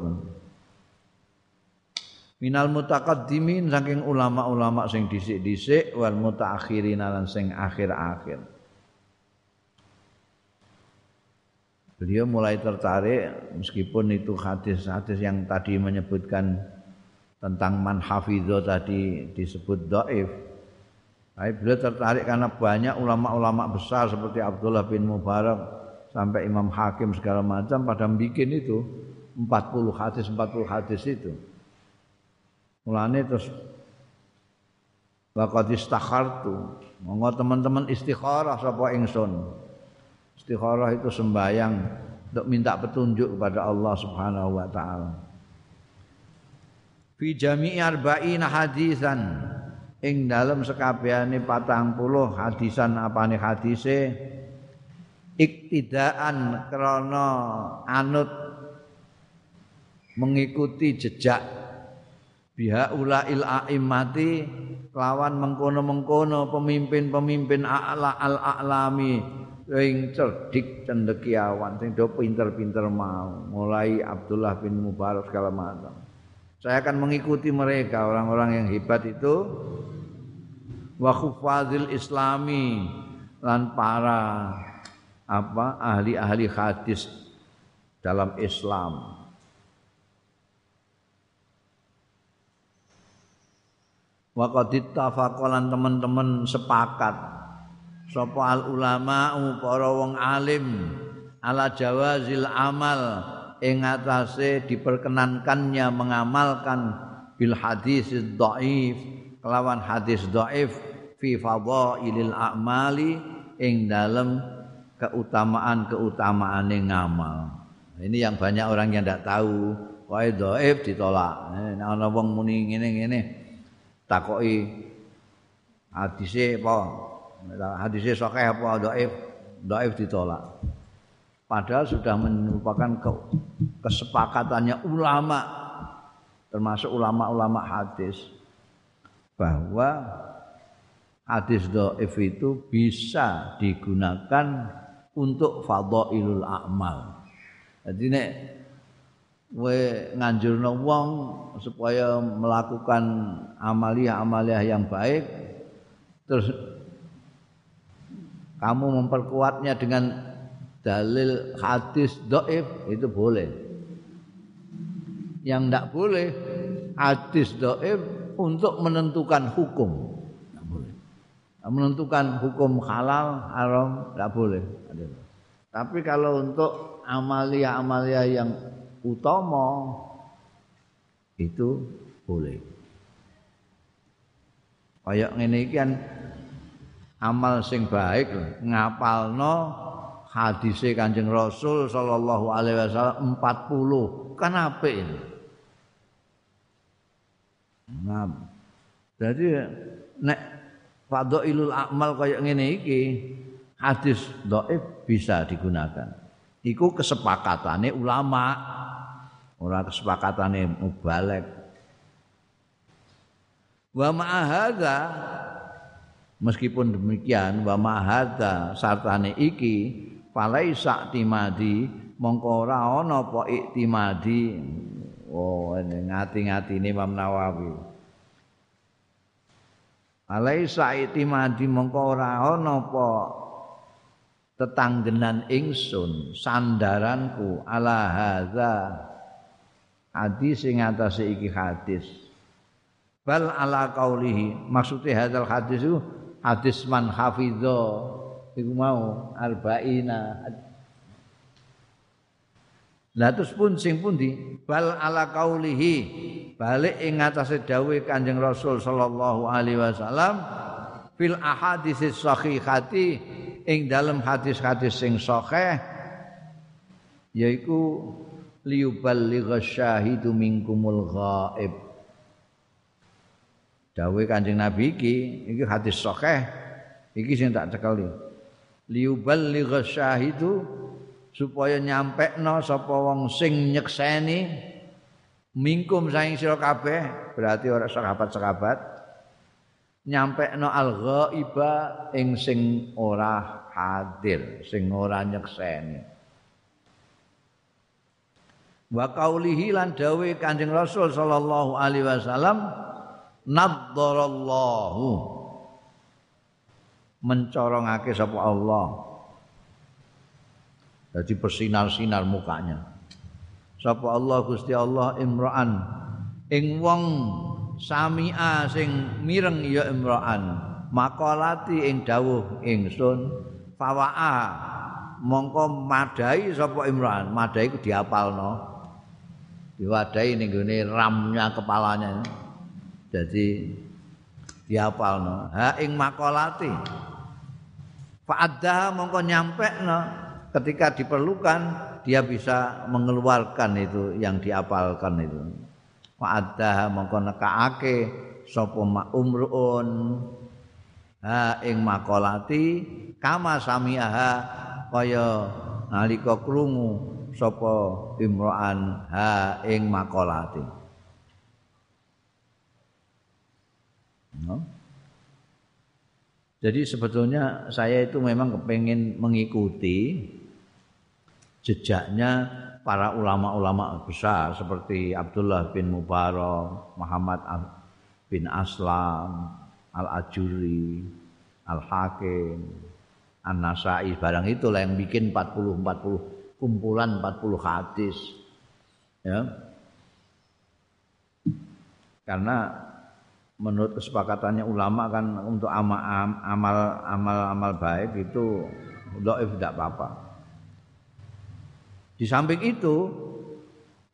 Minal mutaqaddimin saking ulama-ulama sing dhisik-dhisik wal mutaakhirin lan sing akhir-akhir. Beliau mulai tertarik meskipun itu hadis-hadis yang tadi menyebutkan tentang man hafidho tadi disebut dhaif tapi beliau tertarik karena banyak ulama-ulama besar seperti Abdullah bin Mubarak sampai Imam Hakim segala macam pada bikin itu 40 hadis 40 hadis itu. Mulane terus Waqad istakhartu. Monggo teman-teman istikharah sapa ingsun. Istikharah itu sembayang untuk minta petunjuk kepada Allah Subhanahu wa taala. Fi jami'i arba'ina hadisan. Ing dalam sekabehane 40 hadisan apane hadise? Iktidaan krana anut mengikuti jejak. Biha ulail a'immati lawan mengkono-mengkono pemimpin-pemimpin a'la al-a'lami. Sing cerdik cendekiawan sing do pinter-pinter mau. Mulai Abdullah bin Mubarak segala macam saya akan mengikuti mereka orang-orang yang hebat itu wa khufazil islami lan para apa ahli-ahli hadis dalam Islam. Waqad ittafaqalan teman-teman sepakat sapa al ulama para wong alim ala jawazil amal ing atase diperkenankannya mengamalkan bil hadis dhaif kelawan hadis dhaif fi fadhailil a'mali ing dalem keutamaan-keutamaan yang ngamal. Ini yang banyak orang yang tidak tahu. Wae dhaif ditolak. Nek ana wong muni ngene-ngene takoki hadise apa? Hadise sahih apa dhaif? Dhaif ditolak. Padahal sudah merupakan kesepakatannya ulama termasuk ulama-ulama hadis bahwa hadis dhaif itu bisa digunakan untuk fadhailul a'mal. Jadi nek kowe nganjurno wong supaya melakukan amaliah-amaliah yang baik terus kamu memperkuatnya dengan dalil hadis dhaif itu boleh. yang tidak boleh hadis doib untuk menentukan hukum. Boleh. Menentukan hukum halal, haram, tidak boleh. Tapi kalau untuk amalia-amalia yang utama itu boleh. Kayak iki kan amal sing baik ngapalno hadise Kanjeng Rasul sallallahu alaihi wasallam 40 kan apik. Nah, jadi nek fadhailul amal kaya ngene iki hadis dhaif bisa digunakan. Iku kesepakatane ulama. Ora kesepakatane mubalek. Wa ma'ahadza meskipun demikian wa ma'ahadza sartane iki falaisa timadi mongko ora ana apa iktimadi. Oh ngati-ngatine Imam Nawawi. Alaisa itimadi mongko ora ana apa tetanggenan ingsun sandaranku ala hadza. Hadis sing atase iki hadis. Bal ala qaulihi maksudnya hadzal hadis itu hadis man hafidho iku mau arba'ina Lah terus pun sing pundi bal ala qaulihi. Balik ing atase dawuh Kanjeng Rasul sallallahu alaihi wasallam fil ahadits sahihati ing dalam hadis-hadis sing sahih yaiku liyuballigha syahidu minkumul ghaib. Dawuh Kanjeng Nabi iki iki hadis sahih iki sing tak cekeli liyuballigha syahidu supaya nyampekno sapa wong sing nyekseni. Mingkum saing sira kabeh berarti ora sahabat-sahabat nyampekno al-ghaiba ing sing ora hadir sing ora nyekseni. Wa qaulihi lan dawuh Kanjeng Rasul sallallahu alaihi wasallam nadzarallahu mencorongake sapa Allah. Jadi bersinar-sinar mukanya. Sapa Allah Gusti Allah imra'an ing wong sami'a sing mireng ya imra'an makolati ing dawuh ingsun. Fawa'a mongko madai sapa imra'an madai ku diapalno. Diwadai ning gone ramnya kepalanya. Jadi diapalno. Ha ing makolati fa'adha mongko nyampe no ketika diperlukan dia bisa mengeluarkan itu yang diapalkan itu. Wa'adha mongko nekaake sapa umruun. Ha ing makolati kama samiaha kaya nalika krungu sapa imro'an ha ing makolati. No? Jadi sebetulnya saya itu memang kepengen mengikuti jejaknya para ulama-ulama besar seperti Abdullah bin Mubarak, Muhammad bin Aslam, Al-Ajuri, Al-Hakim, An-Nasai barang itulah yang bikin 40 40 kumpulan 40 hadis. Ya. Karena menurut kesepakatannya ulama kan untuk amal amal amal, amal baik itu dhaif tidak apa-apa. Di samping itu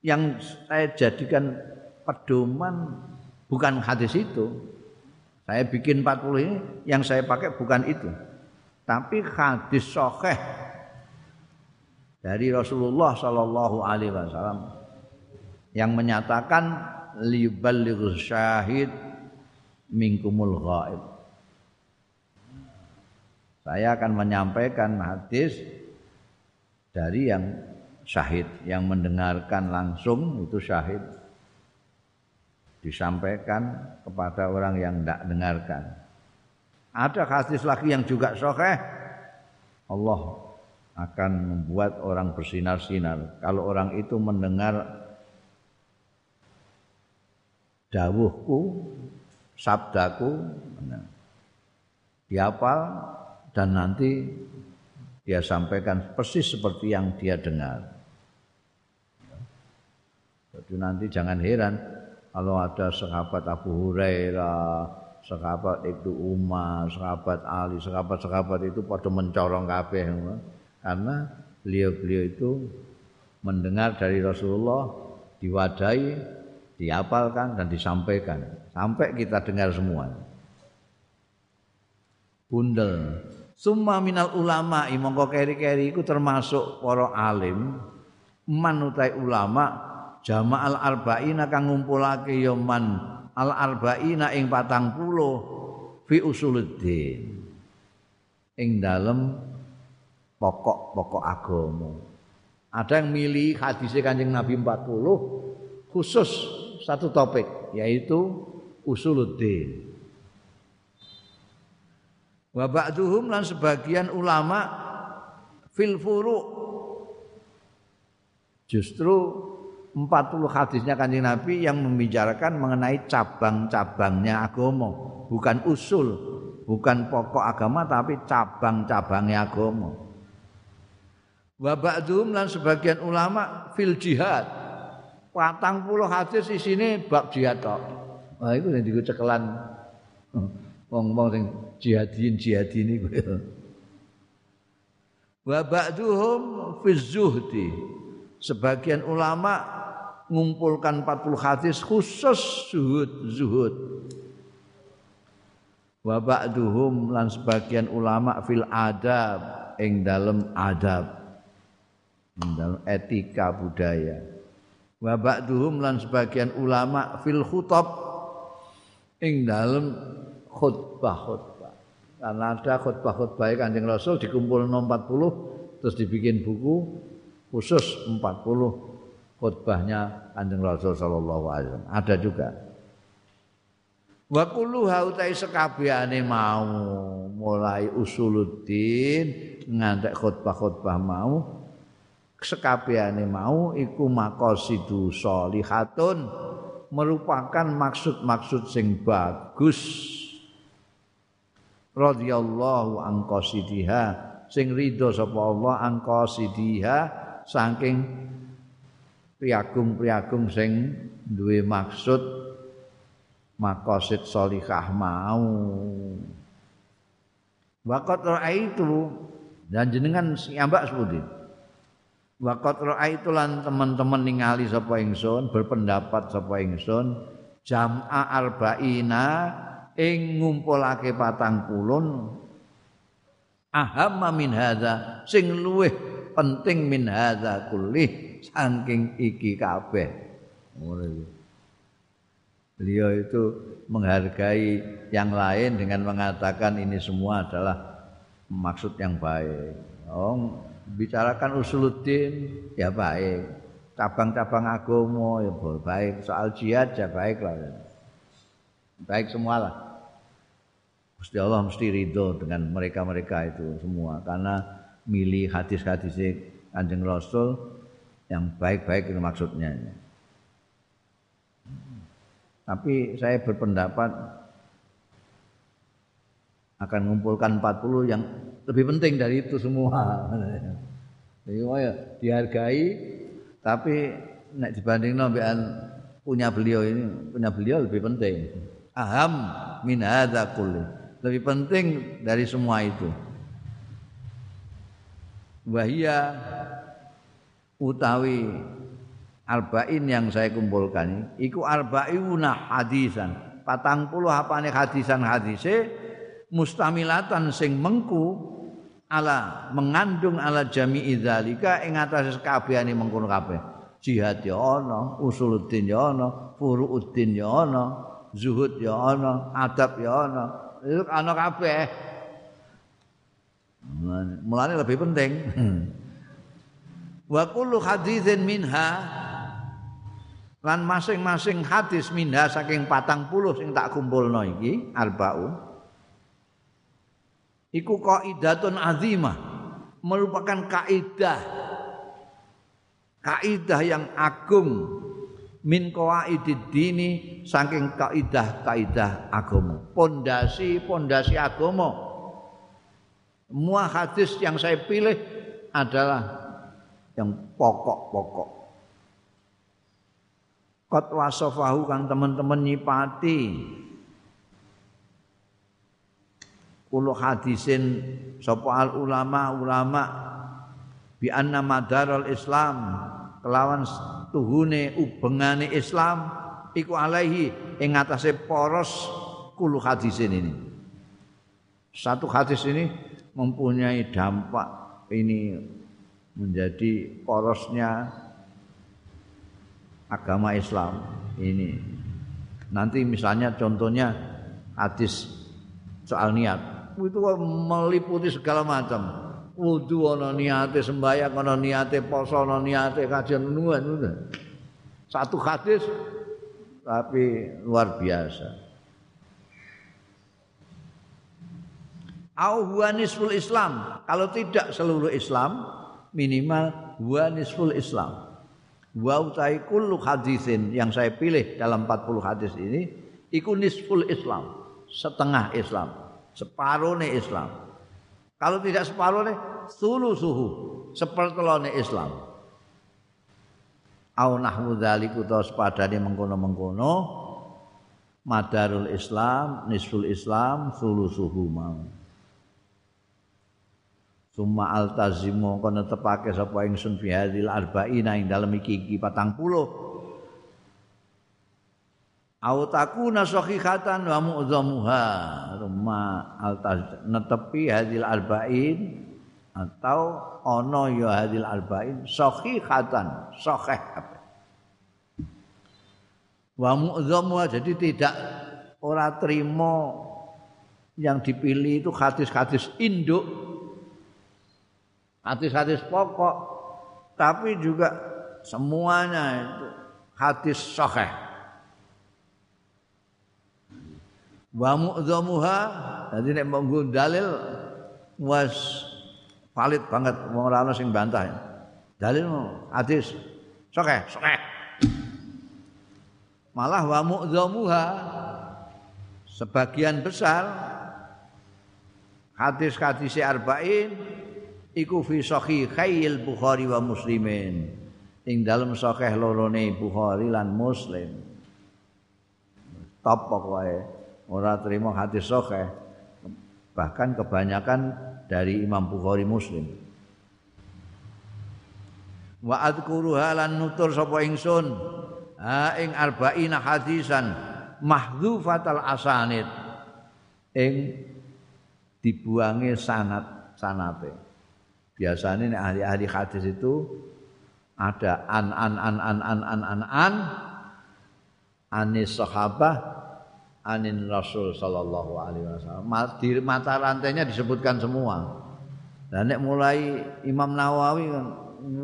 yang saya jadikan pedoman bukan hadis itu. Saya bikin 40 ini yang saya pakai bukan itu. Tapi hadis sahih dari Rasulullah sallallahu alaihi wasallam yang menyatakan liyuballigh syahid minkumul ghaib. Saya akan menyampaikan hadis dari yang syahid yang mendengarkan langsung itu syahid disampaikan kepada orang yang tidak dengarkan. Ada hadis lagi yang juga sahih Allah akan membuat orang bersinar-sinar kalau orang itu mendengar dawuhku sabdaku dihafal dan nanti dia sampaikan persis seperti yang dia dengar. Jadi nanti jangan heran kalau ada sahabat Abu Hurairah, sahabat itu Umar, sahabat Ali, sahabat-sahabat itu pada mencorong kabeh karena beliau-beliau itu mendengar dari Rasulullah diwadahi, dihafalkan dan disampaikan sampai kita dengar semua. Bundel. Summa minal ulama mongko keri-keri iku termasuk para alim manutai ulama jama'al arba'ina kang ngumpulake ya man al arba'ina ing 40 fi usuluddin ing dalem pokok-pokok agama. Ada yang milih hadis Kanjeng Nabi 40 khusus satu topik yaitu usuluddin. Wa ba'duhum lan sebagian ulama fil furu' justru 40 hadisnya kanjeng Nabi yang membicarakan mengenai cabang-cabangnya agama, bukan usul, bukan pokok agama tapi cabang-cabangnya agama. Wa ba'dhum lan sebagian ulama fil jihad. Patang puluh hadis di sini bab jihad tok. Wah itu yang cekelan wong-wong sing jihadin jihadin iku. Wa ba'dhum fi zuhdi. Sebagian ulama ngumpulkan 40 hadis khusus zuhud zuhud. Wa ba'dhum lan sebagian ulama fil adab ing dalem adab dalam etika budaya. Wa ba'duhum lan sebagian ulama fil khutab ing dalam khutbah-khutbah. Karena ada khutbah-khutbah Kanjeng Rasul dikumpul 40 terus dibikin buku khusus 40 khutbahnya Kanjeng Rasul sallallahu alaihi wasallam. Ada juga. Wa kullu hautai sekabehane mau mulai usuluddin ngantek khutbah-khutbah mau sekabehane mau iku maqasidu sholihatun merupakan maksud-maksud sing bagus. Radhiyallahu an qasidiha sing ridho sapa Allah an qasidiha saking priagung-priagung sing duwe maksud maqasid sholihah mau. Waqat itu dan jenengan siambak sebutin Waqat itu lan teman-teman ningali sapa ingsun berpendapat sapa ingsun jam'a arba'ina ing ngumpulake patang pulun ahamma min hadza sing luweh penting min hadza kulli saking iki kabeh. Beliau itu menghargai yang lain dengan mengatakan ini semua adalah maksud yang baik. Oh bicarakan usuluddin ya baik. Cabang-cabang agama ya baik. Soal jihad ya baik lah. Baik semua lah. Gusti Allah mesti ridho dengan mereka-mereka itu semua. Karena milih hadis-hadis Kanjeng Rasul yang baik-baik itu maksudnya. Tapi saya berpendapat akan mengumpulkan 40 yang lebih penting dari itu semua. Jadi ya dihargai tapi nek dibanding nombean punya beliau ini punya beliau lebih penting. Aham min hadza kulli. Lebih penting dari semua itu. Wahia utawi arba'in yang saya kumpulkan iku arba'una hadisan. Patang puluh apane hadisan hadise mustamilatan sing mengku ala mengandung ala jami'i dzalika ing atase kabehane mengkono kabeh. Jihad ya ana, usuluddin ya ana, furuuddin ya ana, zuhud ya ana, adab ya ana. Itu ana kabeh. Mulane lebih penting. Wa kullu haditsin minha lan masing-masing hadis minha saking patang puluh sing tak kumpulno iki arbaun iku kaidatun azimah. Merupakan kaidah. Kaidah yang agung. Min qawaidid dini saking kaidah-kaidah agama. Pondasi-pondasi agama. Semua hadis yang saya pilih adalah yang pokok-pokok. Qad wasafahu kang teman-teman nyipati kulo hadisin sapa al ulama ulama bi anna madarul islam kelawan tuhune ubengane islam iku alaihi ing atase poros kulo hadisin ini satu hadis ini mempunyai dampak ini menjadi porosnya agama Islam ini. Nanti misalnya contohnya hadis soal niat. Itu meliputi segala macam. Wudu ana niate sembahyang ana niate poso ana niate kajian nuwun Satu hadis tapi luar biasa. Au nisful Islam. Kalau tidak seluruh Islam, minimal huwa nisful Islam wa utai kullu hadisin yang saya pilih dalam 40 hadis ini iku nisful Islam, setengah Islam, separuhnya Islam. Kalau tidak separuhnya sulu suhu, sepertelone Islam. Au nahwu dzaliku utawa sepadane mengkono-mengkono madarul Islam, nisful Islam, sulu suhu mau. Summa altazimu kono tepake sapa ingsun fi hadzal arba'ina ing dalem iki iki 40. Au takuna sahihatan wa mu'dhamuha. Summa altaz netepi hadzal arba'in atau ana ya hadzal arba'in sahihatan, sahih Wa mu'dhamuha jadi tidak ora terima yang dipilih itu hadis-hadis induk hadis-hadis pokok tapi juga semuanya itu hadis sahih wa mu'dhamuha jadi nek monggo dalil was valid banget wong ora ana sing bantah. Dalil hadis. Sahih sahih malah wa mu'dhamuha sebagian besar hadis-hadis arba'in iku fi sahihail Bukhari wa Muslimin. Ing dalem sahih lorone Bukhari lan Muslim. Top pokoke ora terima hadis sahih bahkan kebanyakan dari Imam Bukhari Muslim. Wa adzkuruha lan nutur sapa ingsun? Ha ing arba'ina hadisan mahdzufatal asanid. Ing dibuangi sanat sanate biasanya nih ahli-ahli hadis itu ada an an an an an an an an anis sahabah anin rasul sallallahu alaihi wasallam di mata rantainya disebutkan semua dan nek mulai Imam Nawawi kan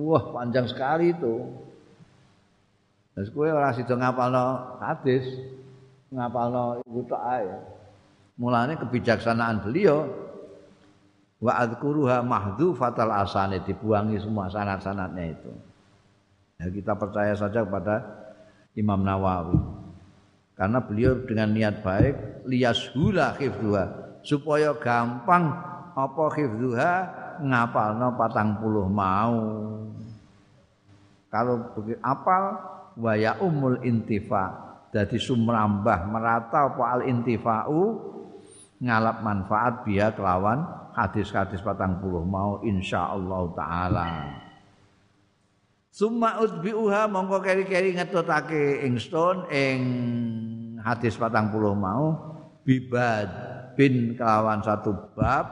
wah panjang sekali itu Terus kowe ora sida ngapalno hadis, ngapalno iku tok ae. Mulane kebijaksanaan beliau wa adzkuruha mahdzufatal asani dibuangi semua sanad-sanadnya itu. Ya, kita percaya saja kepada Imam Nawawi. Karena beliau dengan niat baik liyashula khifdhuha supaya gampang apa khifdhuha ngapalno patang puluh mau. Kalau begitu apal? Wa ya umul intifa. Jadi sumrambah merata apa al intifa'u? Ngalap manfaat biya kelawan hadis-hadis patang puluh mau insyaallah taala Summa utbi'uha mongko keri-keri ngetutake ing stone ing hadis patang puluh mau bibad bin kelawan satu bab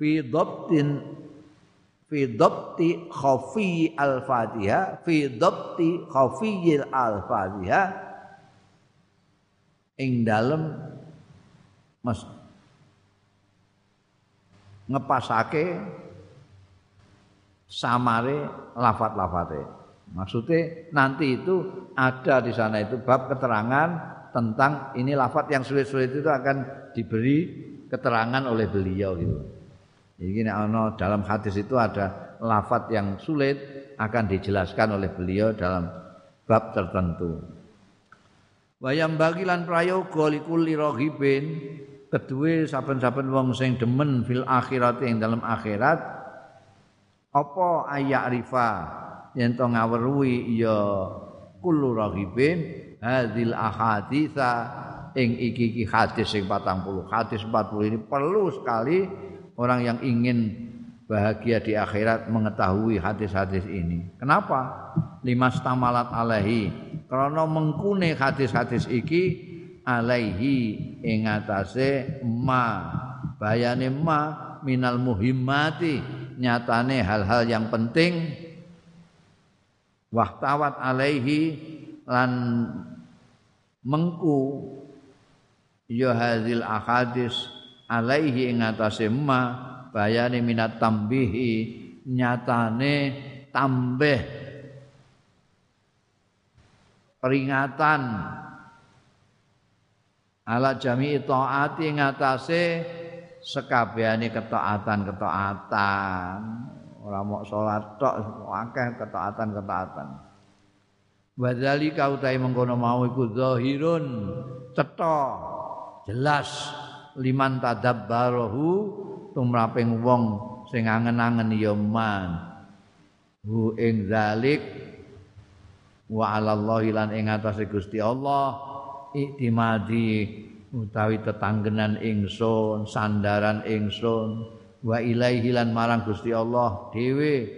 fi dhabtin fi dhabti khafi al-fatihah fi dhabti khafiyil al-fatihah ing dalem mas ngepasake samare lafat-lafate. Maksudnya nanti itu ada di sana itu bab keterangan tentang ini lafat yang sulit-sulit itu akan diberi keterangan oleh beliau gitu. Jadi ini dalam hadis itu ada lafat yang sulit akan dijelaskan oleh beliau dalam bab tertentu. Wayam bagilan prayoga likulli rohibin kedue saben-saben wong sing demen fil akhirat ing dalam akhirat apa ayak rifa yen to ngaweruhi ya kullu raghibin hadil ahaditsa ing iki iki hadis sing 40 hadis 40 ini perlu sekali orang yang ingin bahagia di akhirat mengetahui hadis-hadis ini. Kenapa? Lima stamalat alaihi. Karena mengkune hadis-hadis iki alaihi ing atase ma bayane ma minal muhimmati nyatane hal-hal yang penting. Wahtawat alaihi lan mengku ya hadil ahadis alaihi ing atase ma bayani minat tambihi nyatane tambah peringatan ala jami taati ngatasé sekabehane ketaatan-ketaatan ora mok salat tok akeh ketaatan-ketaatan wadzalika utahe mengkono mau iku zahirun cetha jelas liman tadabbarahu tumraping wong sing angen-angen ya man. Hu ing zalik wa 'alallahi lan ing atase Gusti Allah iktimadi utawi tetanggenan ingsun sandaran ingsun wa ilaihi lan marang Gusti Allah dhewe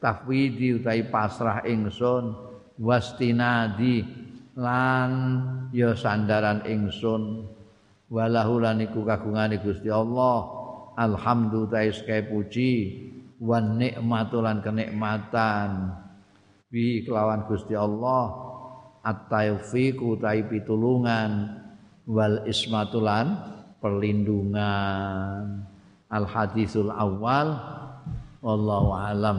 tafwidi utawi pasrah ingsun wastinadi lan ya sandaran ingsun. Walahu lan iku kagungane Gusti Allah alhamdulillah sekali puji wan nikmatulan kenikmatan. Bi kelawan Gusti Allah at-taufiq utai pitulungan wal ismatulan perlindungan. Al hadisul awal wallahu alam